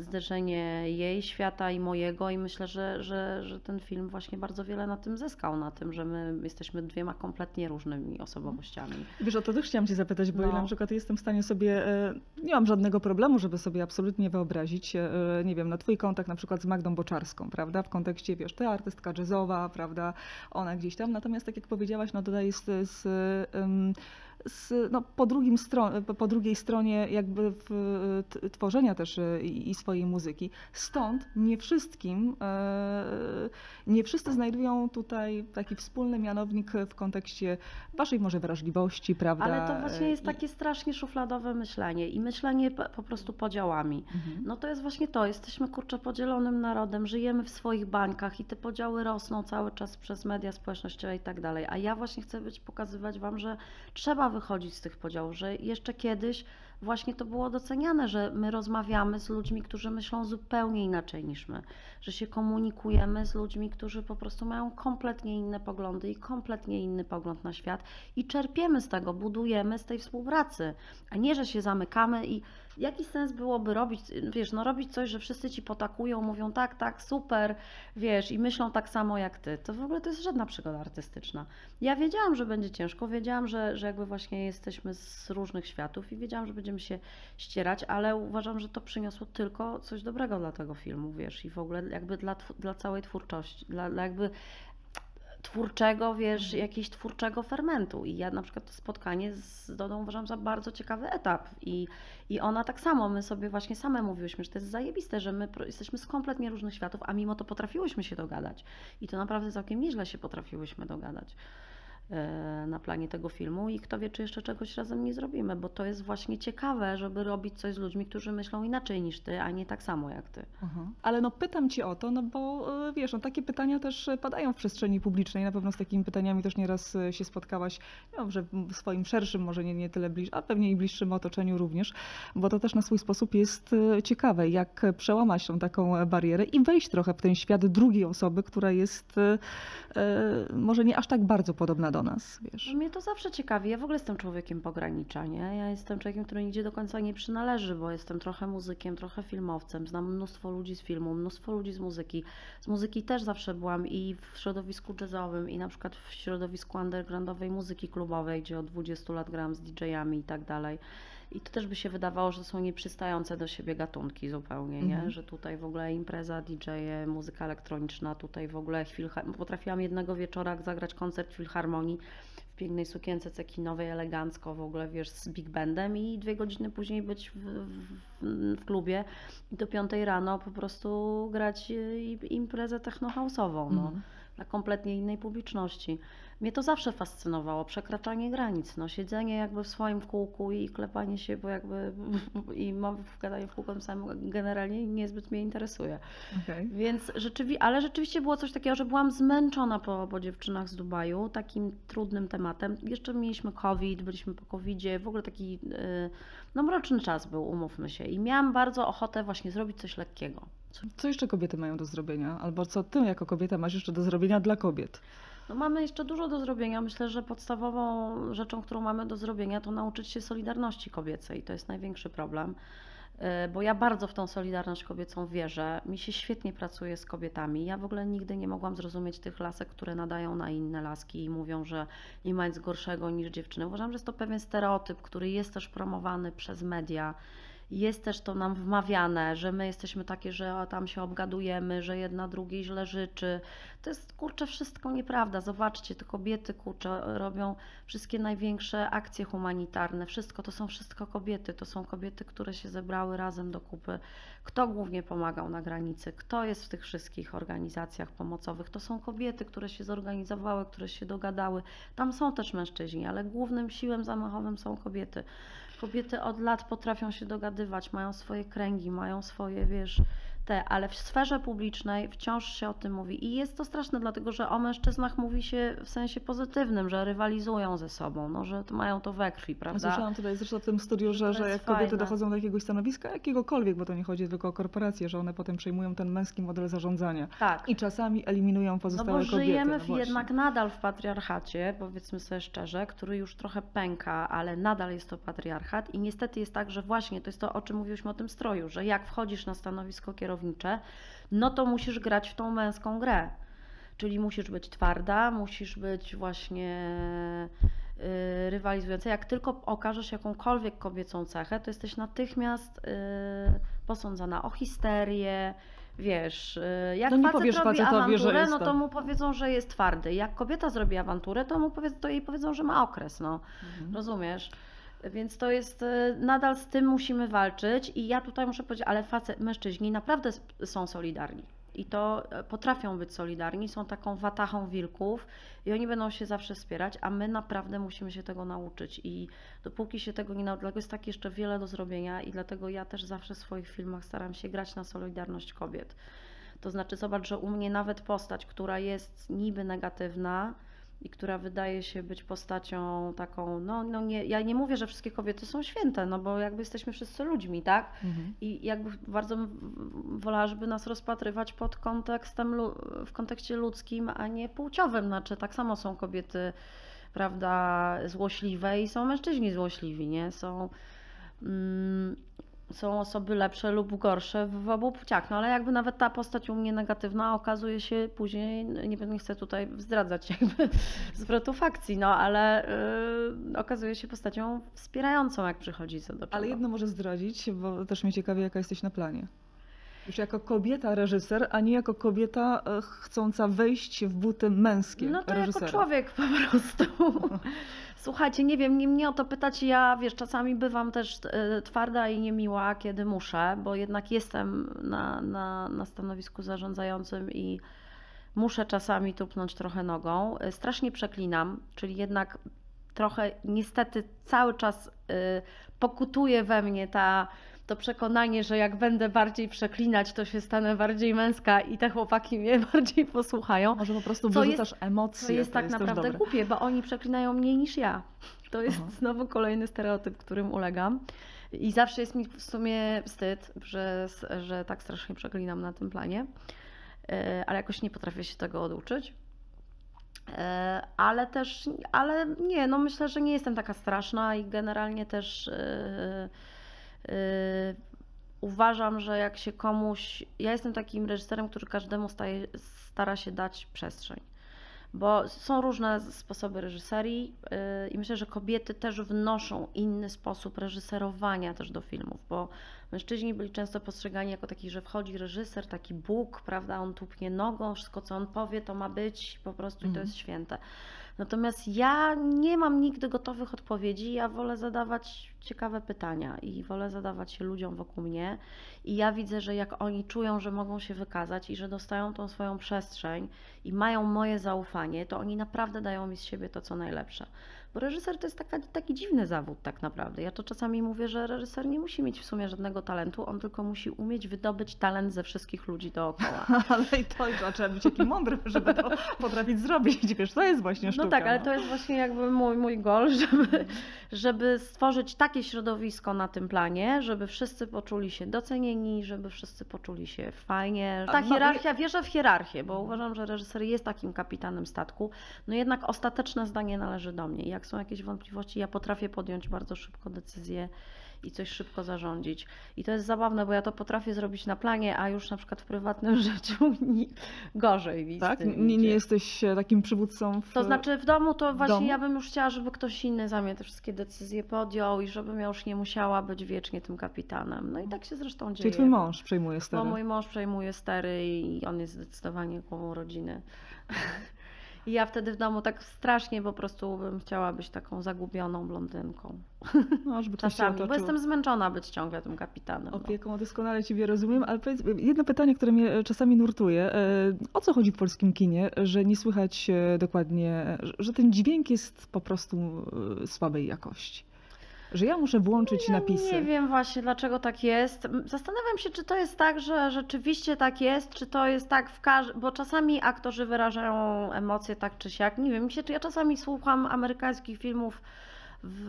zderzenie jej świata i mojego i myślę, że, że, że ten film właśnie bardzo wiele na tym zyskał, na tym, że my jesteśmy dwiema kompletnie różnymi osobowościami. Wiesz, o to też chciałam Cię zapytać, bo No. ja na przykład jestem w stanie sobie, e, nie mam żadnego problemu, żeby sobie absolutnie wyobrazić, e, nie wiem, no Twój kontakt na przykład z Magdą Boczarską, prawda, w kontekście, wiesz, Ty artystka jazzowa, prawda, ona gdzieś tam, natomiast tak jak powiedziałaś, no tutaj jest z, em, z, no, po, drugim stro- po- drugiej stronie jakby w, tworzenia też e, i, i swojej muzyki. Stąd nie wszystkim, e, nie wszyscy znajdują tutaj taki wspólny mianownik w kontekście waszej może wrażliwości, prawda? Ale to właśnie jest i- takie strasznie szufladowe myślenie i myślenie po, po prostu podziałami. Mhm. No to jest właśnie to, jesteśmy kurczę podzielonym narodem, żyjemy w swoich bańkach i te podziały rosną cały czas przez media społecznościowe i tak dalej. A ja właśnie chcę być, pokazywać Wam, że trzeba wychodzić z tych podziałów, że jeszcze kiedyś właśnie to było doceniane, że my rozmawiamy z ludźmi, którzy myślą zupełnie inaczej niż my, że się komunikujemy z ludźmi, którzy po prostu mają kompletnie inne poglądy i kompletnie inny pogląd na świat i czerpiemy z tego, budujemy z tej współpracy, a nie, że się zamykamy i jaki sens byłoby robić, wiesz, no robić coś, że wszyscy ci potakują, mówią tak, tak, super, wiesz, i myślą tak samo jak ty. To w ogóle to jest żadna przygoda artystyczna. Ja wiedziałam, że będzie ciężko, wiedziałam, że, że jakby właśnie jesteśmy z różnych światów i wiedziałam, że będziemy się ścierać, ale uważam, że to przyniosło tylko coś dobrego dla tego filmu, wiesz, i w ogóle jakby dla, dla całej twórczości, dla, dla jakby twórczego, wiesz, jakiegoś twórczego fermentu. I ja na przykład to spotkanie z Dodą uważam za bardzo ciekawy etap. I, I ona tak samo, my sobie właśnie same mówiłyśmy, że to jest zajebiste, że my jesteśmy z kompletnie różnych światów, a mimo to potrafiłyśmy się dogadać. I to naprawdę całkiem nieźle się potrafiłyśmy dogadać na planie tego filmu i kto wie, czy jeszcze czegoś razem nie zrobimy, bo to jest właśnie ciekawe, żeby robić coś z ludźmi, którzy myślą inaczej niż ty, a nie tak samo jak ty. Aha. Ale no pytam cię o to, no bo e, wiesz, no takie pytania też e, padają w przestrzeni publicznej. Na pewno z takimi pytaniami też nieraz e, się spotkałaś, no, że w swoim szerszym, może nie, nie tyle bliższym, a pewnie i bliższym otoczeniu również, bo to też na swój sposób jest e, ciekawe, jak przełamać tą taką e, barierę i wejść trochę w ten świat drugiej osoby, która jest e, e, może nie aż tak bardzo podobna do nas, wiesz. Mnie to zawsze ciekawi. Ja w ogóle jestem człowiekiem pogranicza, nie? Ja jestem człowiekiem, który nigdzie do końca nie przynależy, bo jestem trochę muzykiem, trochę filmowcem. Znam mnóstwo ludzi z filmu, mnóstwo ludzi z muzyki. Z muzyki też zawsze byłam i w środowisku jazzowym, i na przykład w środowisku undergroundowej muzyki klubowej, gdzie od 20 lat grałam z DJ-ami i tak dalej. I to też by się wydawało, że to są nieprzystające do siebie gatunki zupełnie, nie? Mhm. Że tutaj w ogóle impreza, DJ, muzyka elektroniczna, tutaj w ogóle. Potrafiłam jednego wieczora zagrać koncert w filharmonii w pięknej sukience cekinowej, elegancko w ogóle, wiesz, z big bandem i dwie godziny później być w, w, w klubie i do piątej rano po prostu grać i- imprezę techno-house'ową, no Mhm. dla kompletnie innej publiczności. Mnie to zawsze fascynowało, przekraczanie granic, no, siedzenie jakby w swoim kółku i klepanie się, bo jakby i mam gadanie w kółko samym generalnie niezbyt mnie interesuje. Okej. Więc rzeczywiście, ale rzeczywiście było coś takiego, że byłam zmęczona po, po dziewczynach z Dubaju, takim trudnym tematem. Jeszcze mieliśmy COVID, byliśmy po COVIDzie, w ogóle taki yy, no mroczny czas był, umówmy się. I miałam bardzo ochotę właśnie zrobić coś lekkiego. Co jeszcze kobiety mają do zrobienia? Albo co ty jako kobieta masz jeszcze do zrobienia dla kobiet? No mamy jeszcze dużo do zrobienia. Myślę, że podstawową rzeczą, którą mamy do zrobienia, to nauczyć się solidarności kobiecej. To jest największy problem. Y, Bo ja bardzo w tą solidarność kobiecą wierzę. Mi się świetnie pracuje z kobietami. Ja w ogóle nigdy nie mogłam zrozumieć tych lasek, które nadają na inne laski i mówią, że nie ma nic gorszego niż dziewczyny. Uważam, że jest to pewien stereotyp, który jest też promowany przez media. Jest też to nam wmawiane, że my jesteśmy takie, że tam się obgadujemy, że jedna drugiej źle życzy. To jest kurczę wszystko nieprawda. Zobaczcie, te kobiety kurczę robią wszystkie największe akcje humanitarne. Wszystko to są wszystko kobiety. To są kobiety, które się zebrały razem do kupy. Kto głównie pomagał na granicy? Kto jest w tych wszystkich organizacjach pomocowych? To są kobiety, które się zorganizowały, które się dogadały. Tam są też mężczyźni, ale głównym siłem zamachowym są kobiety. Kobiety od lat potrafią się dogadywać, mają swoje kręgi, mają swoje, wiesz, te, ale w sferze publicznej wciąż się o tym mówi. I jest to straszne, dlatego że o mężczyznach mówi się w sensie pozytywnym, że rywalizują ze sobą, no, że mają to we krwi, prawda? Słyszałam tutaj zresztą w tym studiu, Że że, jak kobiety fajne. dochodzą do jakiegoś stanowiska, jakiegokolwiek, bo to nie chodzi tylko o korporacje, że one potem przejmują ten męski model zarządzania Tak. i czasami eliminują No pozostałe bo kobiety. żyjemy no w, właśnie. jednak nadal w patriarchacie, powiedzmy sobie szczerze, który już trochę pęka, ale nadal jest to patriarchat i niestety jest tak, że właśnie to jest to, o czym mówiliśmy o tym stroju, że jak wchodzisz na stanowisko kierownicze, no to musisz grać w tą męską grę. Czyli musisz być twarda, musisz być właśnie yy, rywalizująca. Jak tylko okażesz jakąkolwiek kobiecą cechę, to jesteś natychmiast yy, posądzana o histerię, wiesz, yy, jak No nie facet powiesz robi że awanturę, jest no to mu powiedzą, że jest twardy. Jak kobieta zrobi awanturę, to, mu to jej powiedzą, że ma okres, no. Mhm. Rozumiesz? Więc to jest, y, nadal z tym musimy walczyć i ja tutaj muszę powiedzieć, ale facet, mężczyźni naprawdę są solidarni. I to e, potrafią być solidarni, są taką watachą wilków i oni będą się zawsze wspierać, a my naprawdę musimy się tego nauczyć. I dopóki się tego nie nauczymy, dlatego jest tak jeszcze wiele do zrobienia i dlatego ja też zawsze w swoich filmach staram się grać na solidarność kobiet. To znaczy, zobacz, że u mnie nawet postać, która jest niby negatywna i która wydaje się być postacią taką, no, no nie, ja nie mówię, że wszystkie kobiety są święte, no bo jakby jesteśmy wszyscy ludźmi, tak? Mhm. I jakby bardzo bym wolała, żeby nas rozpatrywać pod kontekstem, w kontekście ludzkim, a nie płciowym. Znaczy, tak samo są kobiety, prawda, złośliwe i są mężczyźni złośliwi, nie? Są, mm, są osoby lepsze lub gorsze w obu płciach. No ale jakby nawet ta postać u mnie negatywna okazuje się później, nie, nie chcę tutaj zdradzać jakby zwrotu fakcji, no ale y, okazuje się postacią wspierającą, jak przychodzi co do czego. Ale jedno może zdradzić, bo też mnie ciekawi, jaka jesteś na planie. Już jako kobieta reżyser, a nie jako kobieta e, chcąca wejść w buty męskie No to reżysera. jako człowiek po prostu. Słuchajcie, nie wiem, nie mnie o to pytać, ja wiesz, czasami bywam też e, twarda i niemiła, kiedy muszę, bo jednak jestem na, na, na stanowisku zarządzającym i muszę czasami tupnąć trochę nogą. E, Strasznie przeklinam, czyli jednak trochę niestety cały czas pokutuje we mnie ta to przekonanie, że jak będę bardziej przeklinać, to się stanę bardziej męska i te chłopaki mnie bardziej posłuchają. Może po prostu Co wyrzucasz emocje. To jest tak też naprawdę głupie, bo oni przeklinają mniej niż ja. To jest Aha. znowu kolejny stereotyp, którym ulegam. I zawsze jest mi w sumie wstyd, że, że tak strasznie przeklinam na tym planie, E, ale jakoś nie potrafię się tego oduczyć. E, Ale też, ale nie, no myślę, że nie jestem taka straszna i generalnie też e, uważam, że jak się komuś. Ja jestem takim reżyserem, który każdemu staje, stara się dać przestrzeń. Bo są różne sposoby reżyserii yy, i myślę, że kobiety też wnoszą inny sposób reżyserowania też do filmów, bo mężczyźni byli często postrzegani jako taki, że wchodzi reżyser, taki Bóg, prawda, on tupnie nogą, wszystko co on powie to ma być po prostu i to Mhm. jest święte. Natomiast ja nie mam nigdy gotowych odpowiedzi, ja wolę zadawać ciekawe pytania i wolę zadawać się ludziom wokół mnie i ja widzę, że jak oni czują, że mogą się wykazać i że dostają tą swoją przestrzeń i mają moje zaufanie, to oni naprawdę dają mi z siebie to, co najlepsze. Bo reżyser to jest taka, taki dziwny zawód tak naprawdę. Ja to czasami mówię, że reżyser nie musi mieć w sumie żadnego talentu, on tylko musi umieć wydobyć talent ze wszystkich ludzi dookoła. Ale i to a trzeba być taki mądry, żeby to potrafić zrobić. Wiesz, to jest właśnie sztuka. No tak, ale to jest właśnie jakby mój, mój goal, żeby, żeby stworzyć takie środowisko na tym planie, żeby wszyscy poczuli się docenieni, żeby wszyscy poczuli się fajnie. Ta no, hierarchia, wierzę w hierarchię, bo uważam, że reżyser jest takim kapitanem statku, no jednak ostateczne zdanie należy do mnie. Jak są jakieś wątpliwości, ja potrafię podjąć bardzo szybko decyzję i coś szybko zarządzić. I to jest zabawne, bo ja to potrafię zrobić na planie, a już na przykład w prywatnym życiu gorzej mi z Tak? Nie, nie jesteś e, takim przywódcą w... To znaczy w domu to właśnie domu? ja bym już chciała, żeby ktoś inny za mnie te wszystkie decyzje podjął i żebym ja już nie musiała być wiecznie tym kapitanem. No i tak się zresztą dzieje. Czyli twój mąż przejmuje Bo stery. mój mąż przejmuje stery i on jest zdecydowanie głową rodziny. I ja wtedy w domu tak strasznie po prostu bym chciała być taką zagubioną blondynką. No, żeby Czasami, bo jestem zmęczona być ciągle tym kapitanem. No. Opieką doskonale Ciebie rozumiem, ale powiedz, jedno pytanie, które mnie e, czasami nurtuje. E, O co chodzi w polskim kinie, że nie słychać e, dokładnie, że- ten dźwięk jest po prostu słabej jakości? Że ja muszę włączyć Ja napisy. Nie wiem właśnie, dlaczego tak jest. Zastanawiam się, czy to jest tak, że rzeczywiście tak jest, czy to jest tak w każdym. Bo czasami aktorzy wyrażają emocje tak czy siak. Nie wiem, się, czy ja czasami słucham amerykańskich filmów w,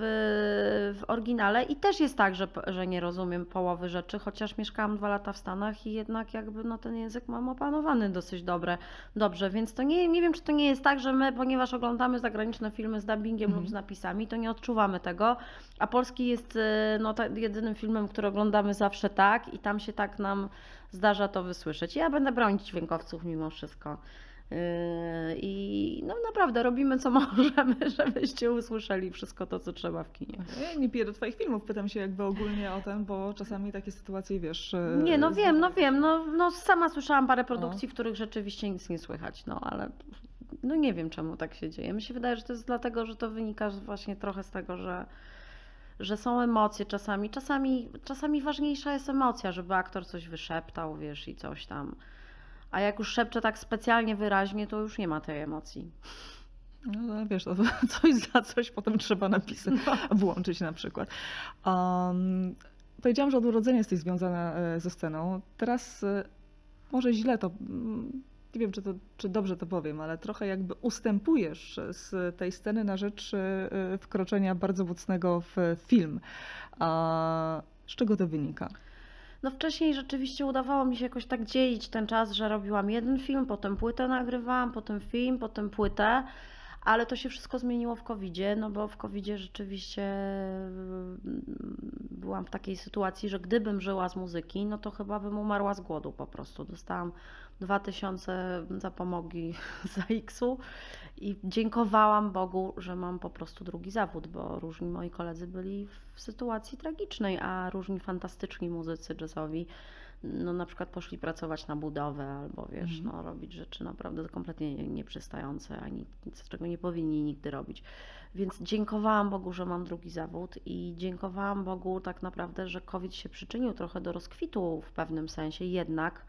w oryginale i też jest tak, że, że nie rozumiem połowy rzeczy, chociaż mieszkałam dwa lata w Stanach i jednak jakby no, ten język mam opanowany dosyć dobre, dobrze, więc to nie, nie wiem, czy to nie jest tak, że my, ponieważ oglądamy zagraniczne filmy z dubbingiem Mhm. lub z napisami, to nie odczuwamy tego, a polski jest y, no, ta, jedynym filmem, który oglądamy zawsze tak i tam się tak nam zdarza to wysłyszeć. Ja będę bronić dźwiękowców mimo wszystko. Yy, I no naprawdę robimy co możemy, żebyście usłyszeli wszystko to, co trzeba w kinie. Ja nie piję do twoich filmów, pytam się jakby ogólnie o ten, bo czasami takie sytuacje, wiesz... e, Nie, no wiem, no wiem, no, no sama słyszałam parę produkcji, w których rzeczywiście nic nie słychać, no ale no nie wiem czemu tak się dzieje. Mi się wydaje, że to jest dlatego, że to wynika właśnie trochę z tego, że, że są emocje czasami. czasami. Czasami ważniejsza jest emocja, żeby aktor coś wyszeptał, wiesz, i coś tam. A jak już szepcze tak specjalnie wyraźnie, to już nie ma tej emocji. No wiesz, to coś za coś potem trzeba napisać, włączyć na przykład. Um, powiedziałam, że od urodzenia jesteś związana e, ze sceną. Teraz e, może źle to, mm, nie wiem czy, to, czy dobrze to powiem, ale trochę jakby ustępujesz z tej sceny na rzecz e, wkroczenia bardzo mocnego w film. A z czego to wynika? No wcześniej rzeczywiście udawało mi się jakoś tak dzielić ten czas, że robiłam jeden film, potem płytę nagrywałam, potem film, potem płytę, ale to się wszystko zmieniło w covidzie, no bo w covidzie rzeczywiście mm, byłam w takiej sytuacji, że gdybym żyła z muzyki, no to chyba bym umarła z głodu po prostu. Dostałam 2000 zapomogi za X-u i dziękowałam Bogu, że mam po prostu drugi zawód, bo różni moi koledzy byli w sytuacji tragicznej, a różni fantastyczni muzycy jazzowi, no na przykład poszli pracować na budowę albo wiesz, Mhm. no robić rzeczy naprawdę kompletnie nie- nieprzystające, ani nic, czego nie powinni nigdy robić. Więc dziękowałam Bogu, że mam drugi zawód i dziękowałam Bogu tak naprawdę, że COVID się przyczynił trochę do rozkwitu w pewnym sensie jednak,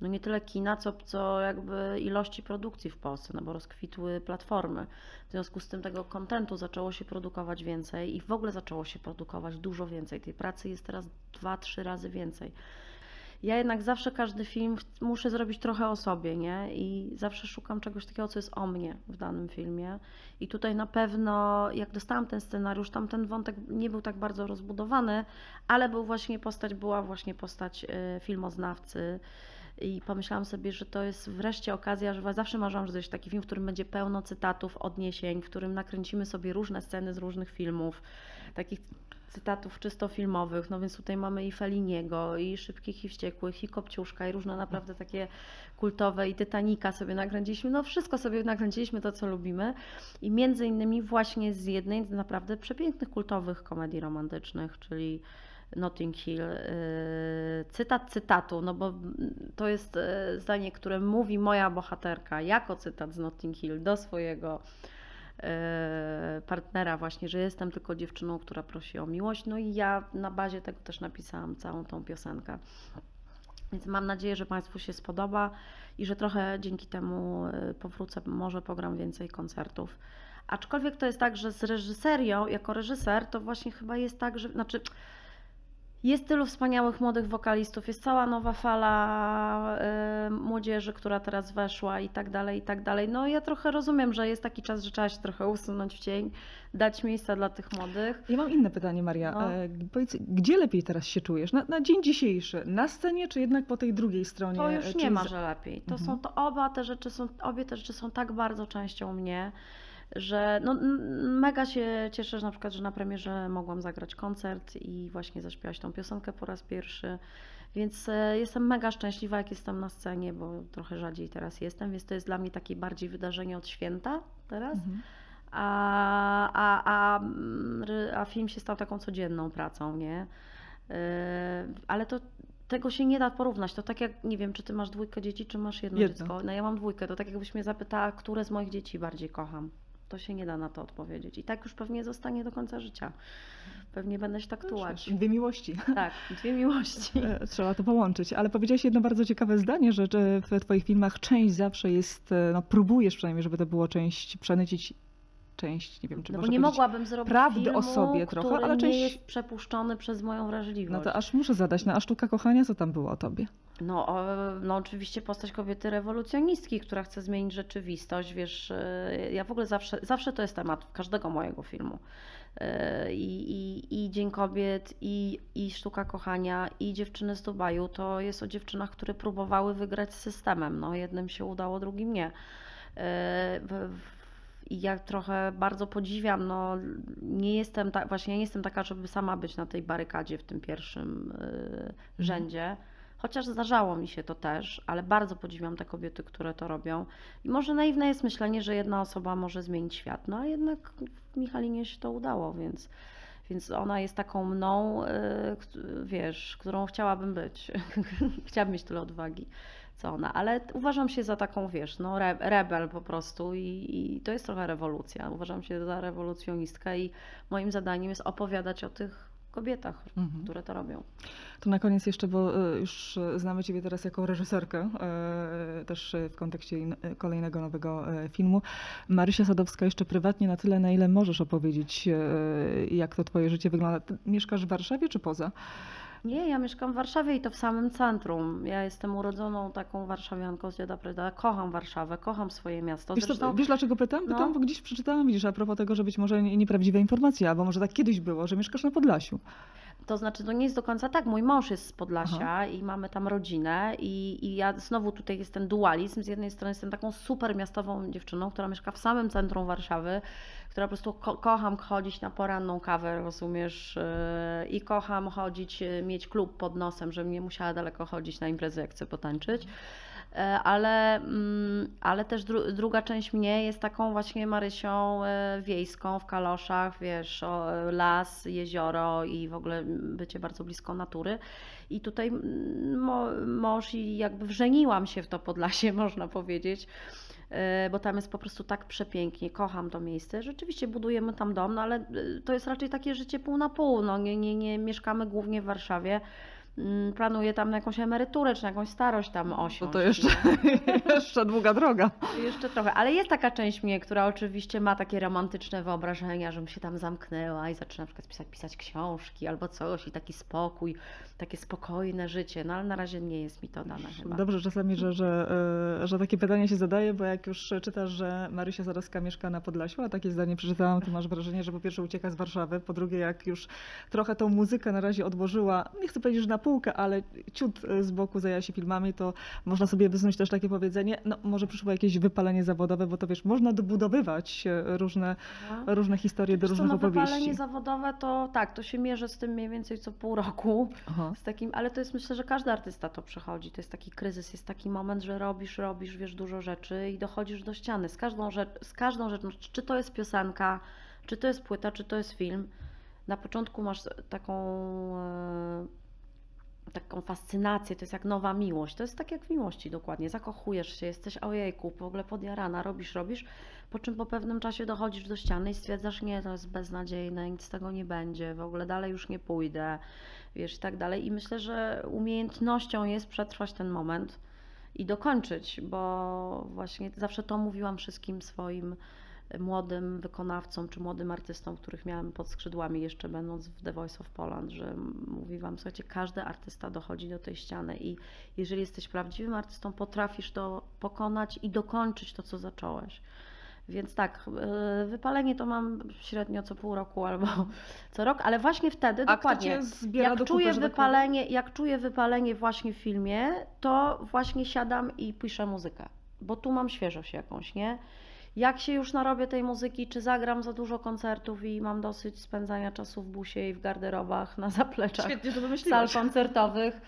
no nie tyle kina, co, co jakby ilości produkcji w Polsce, no bo rozkwitły platformy. W związku z tym tego kontentu zaczęło się produkować więcej i w ogóle zaczęło się produkować dużo więcej. Tej pracy jest teraz dwa, trzy razy więcej. Ja jednak zawsze każdy film muszę zrobić trochę o sobie, nie? I zawsze szukam czegoś takiego, co jest o mnie w danym filmie. I tutaj na pewno, jak dostałam ten scenariusz, tam ten wątek nie był tak bardzo rozbudowany, ale był właśnie postać, była właśnie postać y, filmoznawcy. I pomyślałam sobie, że to jest wreszcie okazja, że zawsze marzyłam, że jest taki film, w którym będzie pełno cytatów, odniesień, w którym nakręcimy sobie różne sceny z różnych filmów, takich cytatów czysto filmowych, no więc tutaj mamy i Feliniego, i Szybkich i Wściekłych, i Kopciuszka, i różne naprawdę takie kultowe, i Titanica sobie nakręciliśmy, no wszystko sobie nakręciliśmy, to co lubimy. I między innymi właśnie z jednej z naprawdę przepięknych, kultowych komedii romantycznych, czyli Notting Hill, yy, cytat cytatu, no bo to jest yy, zdanie, które mówi moja bohaterka jako cytat z Notting Hill do swojego yy, partnera właśnie, że jestem tylko dziewczyną, która prosi o miłość. No i ja na bazie tego też napisałam całą tą piosenkę. Więc mam nadzieję, że Państwu się spodoba i że trochę dzięki temu powrócę, może pogram więcej koncertów. Aczkolwiek to jest tak, że z reżyserią, jako reżyser, to właśnie chyba jest tak, że znaczy jest tylu wspaniałych młodych wokalistów, jest cała nowa fala y, młodzieży, która teraz weszła i tak dalej, i tak dalej. No ja trochę rozumiem, że jest taki czas, że trzeba się trochę usunąć w cień, dać miejsca dla tych młodych. Ja mam inne pytanie, Maria. No. E, Powiedz, gdzie lepiej teraz się czujesz? Na, na dzień dzisiejszy, na scenie, czy jednak po tej drugiej stronie? To już E, nie czyli ma, że lepiej. To Mhm. są to oba te rzeczy są, obie te rzeczy są tak bardzo częścią mnie, że no, mega się cieszę, że na przykład, że na premierze mogłam zagrać koncert i właśnie zaśpiewać tą piosenkę po raz pierwszy. Więc e, jestem mega szczęśliwa, jak jestem na scenie, bo trochę rzadziej teraz jestem, więc to jest dla mnie takie bardziej wydarzenie od święta teraz. Mhm. A, a, a, a film się stał taką codzienną pracą, nie? Yy, Ale to tego się nie da porównać. To tak jak, nie wiem, czy ty masz dwójkę dzieci, czy masz jedno, Jedno. dziecko. No ja mam dwójkę, to tak jakbyś mnie zapytała, które z moich dzieci bardziej kocham. To się nie da na to odpowiedzieć. I tak już pewnie zostanie do końca życia. Pewnie będę się tak No, tułać. Dwie miłości. Tak, dwie miłości. E, Trzeba to połączyć. Ale powiedziałaś jedno bardzo ciekawe zdanie, że w Twoich filmach część zawsze jest, e, no próbujesz przynajmniej, żeby to było część przemycić część, nie wiem, czy No bo nie mogłabym zrobić prawdy filmu, o sobie trochę, ale nie część- jest przepuszczony przez moją wrażliwość. No to aż muszę zadać, no a sztuka kochania, co tam było o tobie? No, o, no oczywiście postać kobiety rewolucjonistki, która chce zmienić rzeczywistość, wiesz, e, ja w ogóle zawsze, zawsze to jest temat każdego mojego filmu. E, I, i, i Dzień Kobiet, i, i Sztuka Kochania, i Dziewczyny z Dubaju, to jest o dziewczynach, które próbowały wygrać z systemem. No, jednym się udało, drugim nie. E, I ja trochę bardzo podziwiam, no nie jestem tak, właśnie nie jestem taka, żeby sama być na tej barykadzie w tym pierwszym y, rzędzie. Chociaż zdarzało mi się to też, ale bardzo podziwiam te kobiety, które to robią. I może naiwne jest myślenie, że jedna osoba może zmienić świat, no a jednak Michalinie się to udało, więc, więc ona jest taką mną, y, wiesz, którą chciałabym być. Chciałabym mieć tyle odwagi, co ona, ale uważam się za taką, wiesz, no re, rebel po prostu i, i to jest trochę rewolucja. Uważam się za rewolucjonistkę i moim zadaniem jest opowiadać o tych kobietach, Mhm. które to robią. To na koniec jeszcze, bo e, już e, znamy Ciebie teraz jako reżyserkę, e, też w kontekście kolejnego nowego filmu. Marysia Sadowska jeszcze prywatnie na tyle, na ile możesz opowiedzieć, jak to Twoje życie wygląda. Ty mieszkasz w Warszawie czy poza? Nie, ja mieszkam w Warszawie i to w samym centrum. Ja jestem urodzoną taką warszawianką z dziada preda. Kocham Warszawę, kocham swoje miasto. Wiesz, Zresztą wiesz dlaczego pytam? No. Pytam, bo gdzieś przeczytałam, widzisz, a propos tego, że być może nie- nieprawdziwe informacje, albo może tak kiedyś było, że mieszkasz na Podlasiu. to znaczy, to nie jest do końca tak. Mój mąż jest z Podlasia i mamy tam rodzinę i, i ja znowu tutaj jest ten dualizm. Z jednej strony jestem taką super miastową dziewczyną, która mieszka w samym centrum Warszawy, która po prostu ko- kocham chodzić na poranną kawę, rozumiesz, yy, i kocham chodzić, yy, mieć klub pod nosem, żebym nie musiała daleko chodzić na imprezy, jak chcę potańczyć. E, Ale, mm, ale też dru, druga część mnie jest taką właśnie Marysią e, wiejską w kaloszach, wiesz, o, e, las, jezioro i w ogóle bycie bardzo blisko natury. I tutaj mm, mo, mąż i jakby wrzeniłam się w to Podlasie, można powiedzieć, e, bo tam jest po prostu tak przepięknie, kocham to miejsce. Rzeczywiście budujemy tam dom, no ale e, to jest raczej takie życie pół na pół, no nie, nie, nie mieszkamy głównie w Warszawie. Mm, Planuję tam na jakąś emeryturę, czy na jakąś starość tam No osiąść. to jeszcze, nie? jeszcze długa droga. Jeszcze trochę, ale jest taka część mnie, która oczywiście ma takie romantyczne wyobrażenia, żebym się tam zamknęła i zaczyna na przykład pisać, pisać książki albo coś i taki spokój, takie spokojne życie, no ale na razie nie jest mi to dane chyba. Dobrze czasami, że, że, e, że takie pytania się zadaje, bo jak już czytasz, że Marysia Sadowska mieszka na Podlasiu, a takie zdanie przeczytałam, to masz wrażenie, że po pierwsze ucieka z Warszawy, po drugie jak już trochę tą muzykę na razie odłożyła, nie chcę powiedzieć, że na półkę, ale ciut e, z boku zajęła się filmami, to można sobie wysunąć też takie powiedzenie, no może przyszło jakieś wypalenie zawodowe, bo to wiesz, można dobudowywać e, różne, różne historie do Wiesz co, różnych no, opowieści. wypalenie zawodowe to tak, to się mierzy z tym mniej więcej co pół roku. Aha. Z takim, ale to jest myślę, że każdy artysta to przechodzi. To jest taki kryzys, jest taki moment, że robisz, robisz, wiesz dużo rzeczy i dochodzisz do ściany. Z każdą, rzecz, z każdą rzeczą, czy to jest piosenka, czy to jest płyta, czy to jest film. Na początku masz taką, e, taką fascynację, to jest jak nowa miłość. To jest tak jak w miłości dokładnie. Zakochujesz się, jesteś ojejku, w ogóle podjarana, robisz, robisz, po czym po pewnym czasie dochodzisz do ściany i stwierdzasz, nie, to jest beznadziejne, nic z tego nie będzie, w ogóle dalej już nie pójdę wiesz, i tak dalej. I myślę, że umiejętnością jest przetrwać ten moment i dokończyć, bo właśnie zawsze to mówiłam wszystkim swoim młodym wykonawcom czy młodym artystom, których miałam pod skrzydłami jeszcze będąc w The Voice of Poland, że mówiłam, słuchajcie, każdy artysta dochodzi do tej ściany i jeżeli jesteś prawdziwym artystą, potrafisz to pokonać i dokończyć to, co zacząłeś. Więc tak, yy, wypalenie to mam średnio co pół roku albo co rok, ale właśnie wtedy A dokładnie. Jak do czuję, tak wypalenie, jak czuję wypalenie właśnie w filmie, to właśnie siadam i piszę muzykę, bo tu mam świeżość jakąś, nie? Jak się już narobię tej muzyki, czy zagram za dużo koncertów i mam dosyć spędzania czasu w busie i w garderobach na zapleczach Świetnie to sal koncertowych,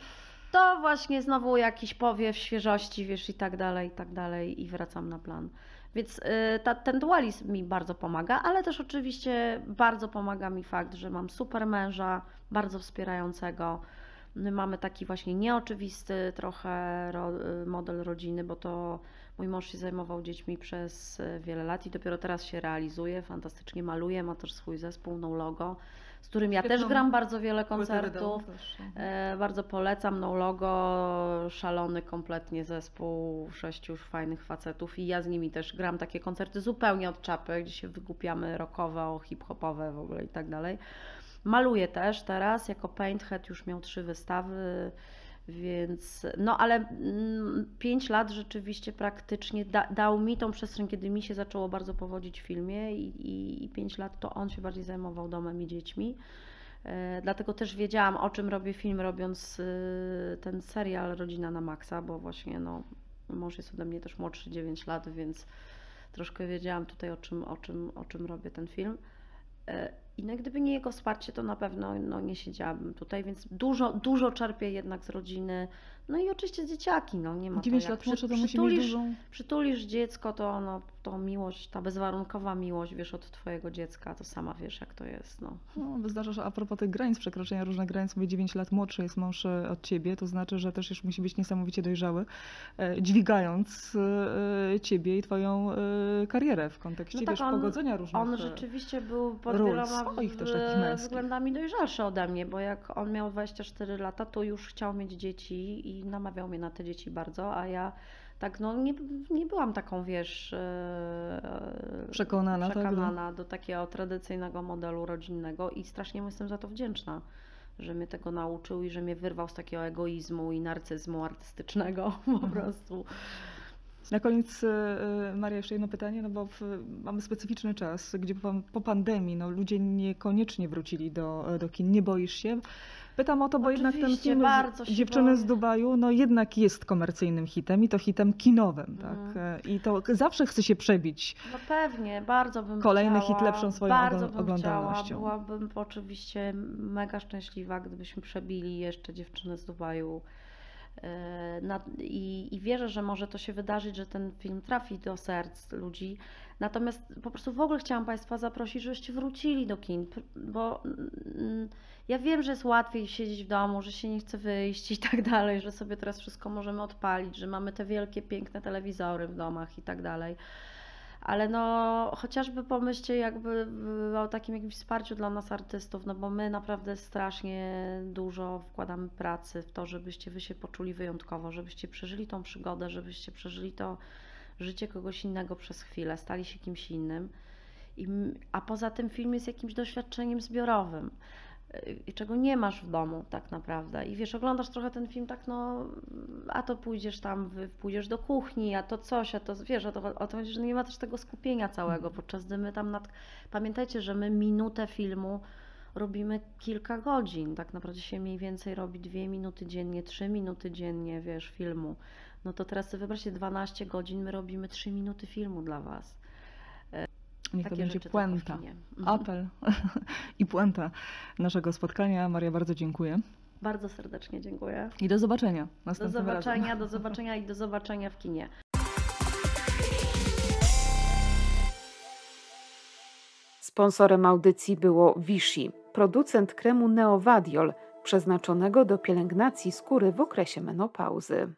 to właśnie znowu jakiś powiew świeżości, wiesz, i tak dalej, i tak dalej, i wracam na plan. Więc y, ta, ten dualizm mi bardzo pomaga, ale też oczywiście bardzo pomaga mi fakt, że mam super męża, bardzo wspierającego. My mamy taki właśnie nieoczywisty trochę ro, y, model rodziny, bo to mój mąż się zajmował dziećmi przez y, wiele lat i dopiero teraz się realizuje, fantastycznie maluje, ma też swój zespół No Logo. z którym ja też gram bardzo wiele koncertów. mhm. E, bardzo polecam No Logo, szalony kompletnie zespół, sześciu już fajnych facetów i ja z nimi też gram takie koncerty zupełnie od czapy, gdzie się wygłupiamy rockowo, hip-hopowe w ogóle i tak dalej. Maluję też teraz, jako Painthead już miał trzy wystawy, więc no ale mm, pięć lat rzeczywiście praktycznie da, dał mi tą przestrzeń, kiedy mi się zaczęło bardzo powodzić w filmie i, i, i pięć lat to on się bardziej zajmował domem i dziećmi. E, Dlatego też wiedziałam, o czym robię film, robiąc y, ten serial Rodzina na Maxa, bo właśnie no, mąż jest ode mnie też młodszy 9 lat, więc troszkę wiedziałam tutaj, o czym, o czym, o czym robię ten film. I no, gdyby nie jego wsparcie, to na pewno no, nie siedziałabym tutaj, więc dużo, dużo czerpię jednak z rodziny. No i oczywiście z dzieciaki, no nie ma to 9 jak. lat Przy- młodsze to przytulisz, dużą... przytulisz dziecko, to ono, to miłość, ta bezwarunkowa miłość, wiesz, od twojego dziecka, to sama wiesz, jak to jest, no. No, zdarza, że a propos tych granic, przekroczenia różnych granic, mówię 9 lat młodszy jest mąż e, od ciebie, to znaczy, że też już musi być niesamowicie dojrzały, e, dźwigając e, ciebie i twoją karierę w kontekście, No tak, wiesz, on- pogodzenia różnych... On rzeczywiście był pod wieloma swoich też w- takich męskich. względami dojrzalszy ode mnie, bo jak on miał 24 lata, to już chciał mieć dzieci i namawiał mnie na te dzieci bardzo, a ja tak no nie, nie byłam taką, wiesz, e, Przekonana, tak, przekonana do takiego tradycyjnego modelu rodzinnego i strasznie mu jestem za to wdzięczna, że mnie tego nauczył i że mnie wyrwał z takiego egoizmu i narcyzmu artystycznego po Mhm. prostu. Na koniec, e, Maria, jeszcze jedno pytanie, no bo w, mamy specyficzny czas, gdzie po, po pandemii no, ludzie niekoniecznie wrócili do, do kin. Nie boisz się? Pytam o to, bo jednak ten Oczywiście, film Dziewczyny z. Dubaju no, jednak jest komercyjnym hitem i to hitem kinowym. Tak? Mhm. E, I to zawsze chce się przebić. No pewnie, bardzo bym Kolejny chciała, hit lepszą swoją bardzo bym oglądalnością. Chciała. Byłabym oczywiście mega szczęśliwa, gdybyśmy przebili jeszcze dziewczyny z Dubaju. Na, i, I wierzę, że może to się wydarzyć, że ten film trafi do serc ludzi. Natomiast po prostu w ogóle chciałam Państwa zaprosić, żebyście wrócili do kin, bo mm, ja wiem, że jest łatwiej siedzieć w domu, że się nie chce wyjść i tak dalej, że sobie teraz wszystko możemy odpalić, że mamy te wielkie, piękne telewizory w domach i tak dalej. Ale no, chociażby pomyślcie jakby o takim jakimś wsparciu dla nas artystów, no bo my naprawdę strasznie dużo wkładamy pracy w to, żebyście wy się poczuli wyjątkowo, żebyście przeżyli tą przygodę, żebyście przeżyli to życie kogoś innego przez chwilę, stali się kimś innym. I, a poza tym film jest jakimś doświadczeniem zbiorowym, czego nie masz w domu tak naprawdę. I wiesz, oglądasz trochę ten film tak, no, a to pójdziesz tam, pójdziesz do kuchni, a to coś, a to wiesz, o to, o to chodzi, że nie ma też tego skupienia całego, podczas gdy my tam nad... Pamiętajcie, że my minutę filmu robimy kilka godzin, tak naprawdę się mniej więcej robi dwie minuty dziennie, trzy minuty dziennie, wiesz, filmu. No to teraz sobie wyobraźcie, 12 godzin my robimy 3 minuty filmu dla Was. Niech to będzie puenta. Mhm. Apel i puenta naszego spotkania. Maria, bardzo dziękuję. Bardzo serdecznie dziękuję. I do zobaczenia Do następnym zobaczenia, razem. do zobaczenia i do zobaczenia w kinie. Sponsorem audycji było Vichy, producent kremu Neovadiol, przeznaczonego do pielęgnacji skóry w okresie menopauzy.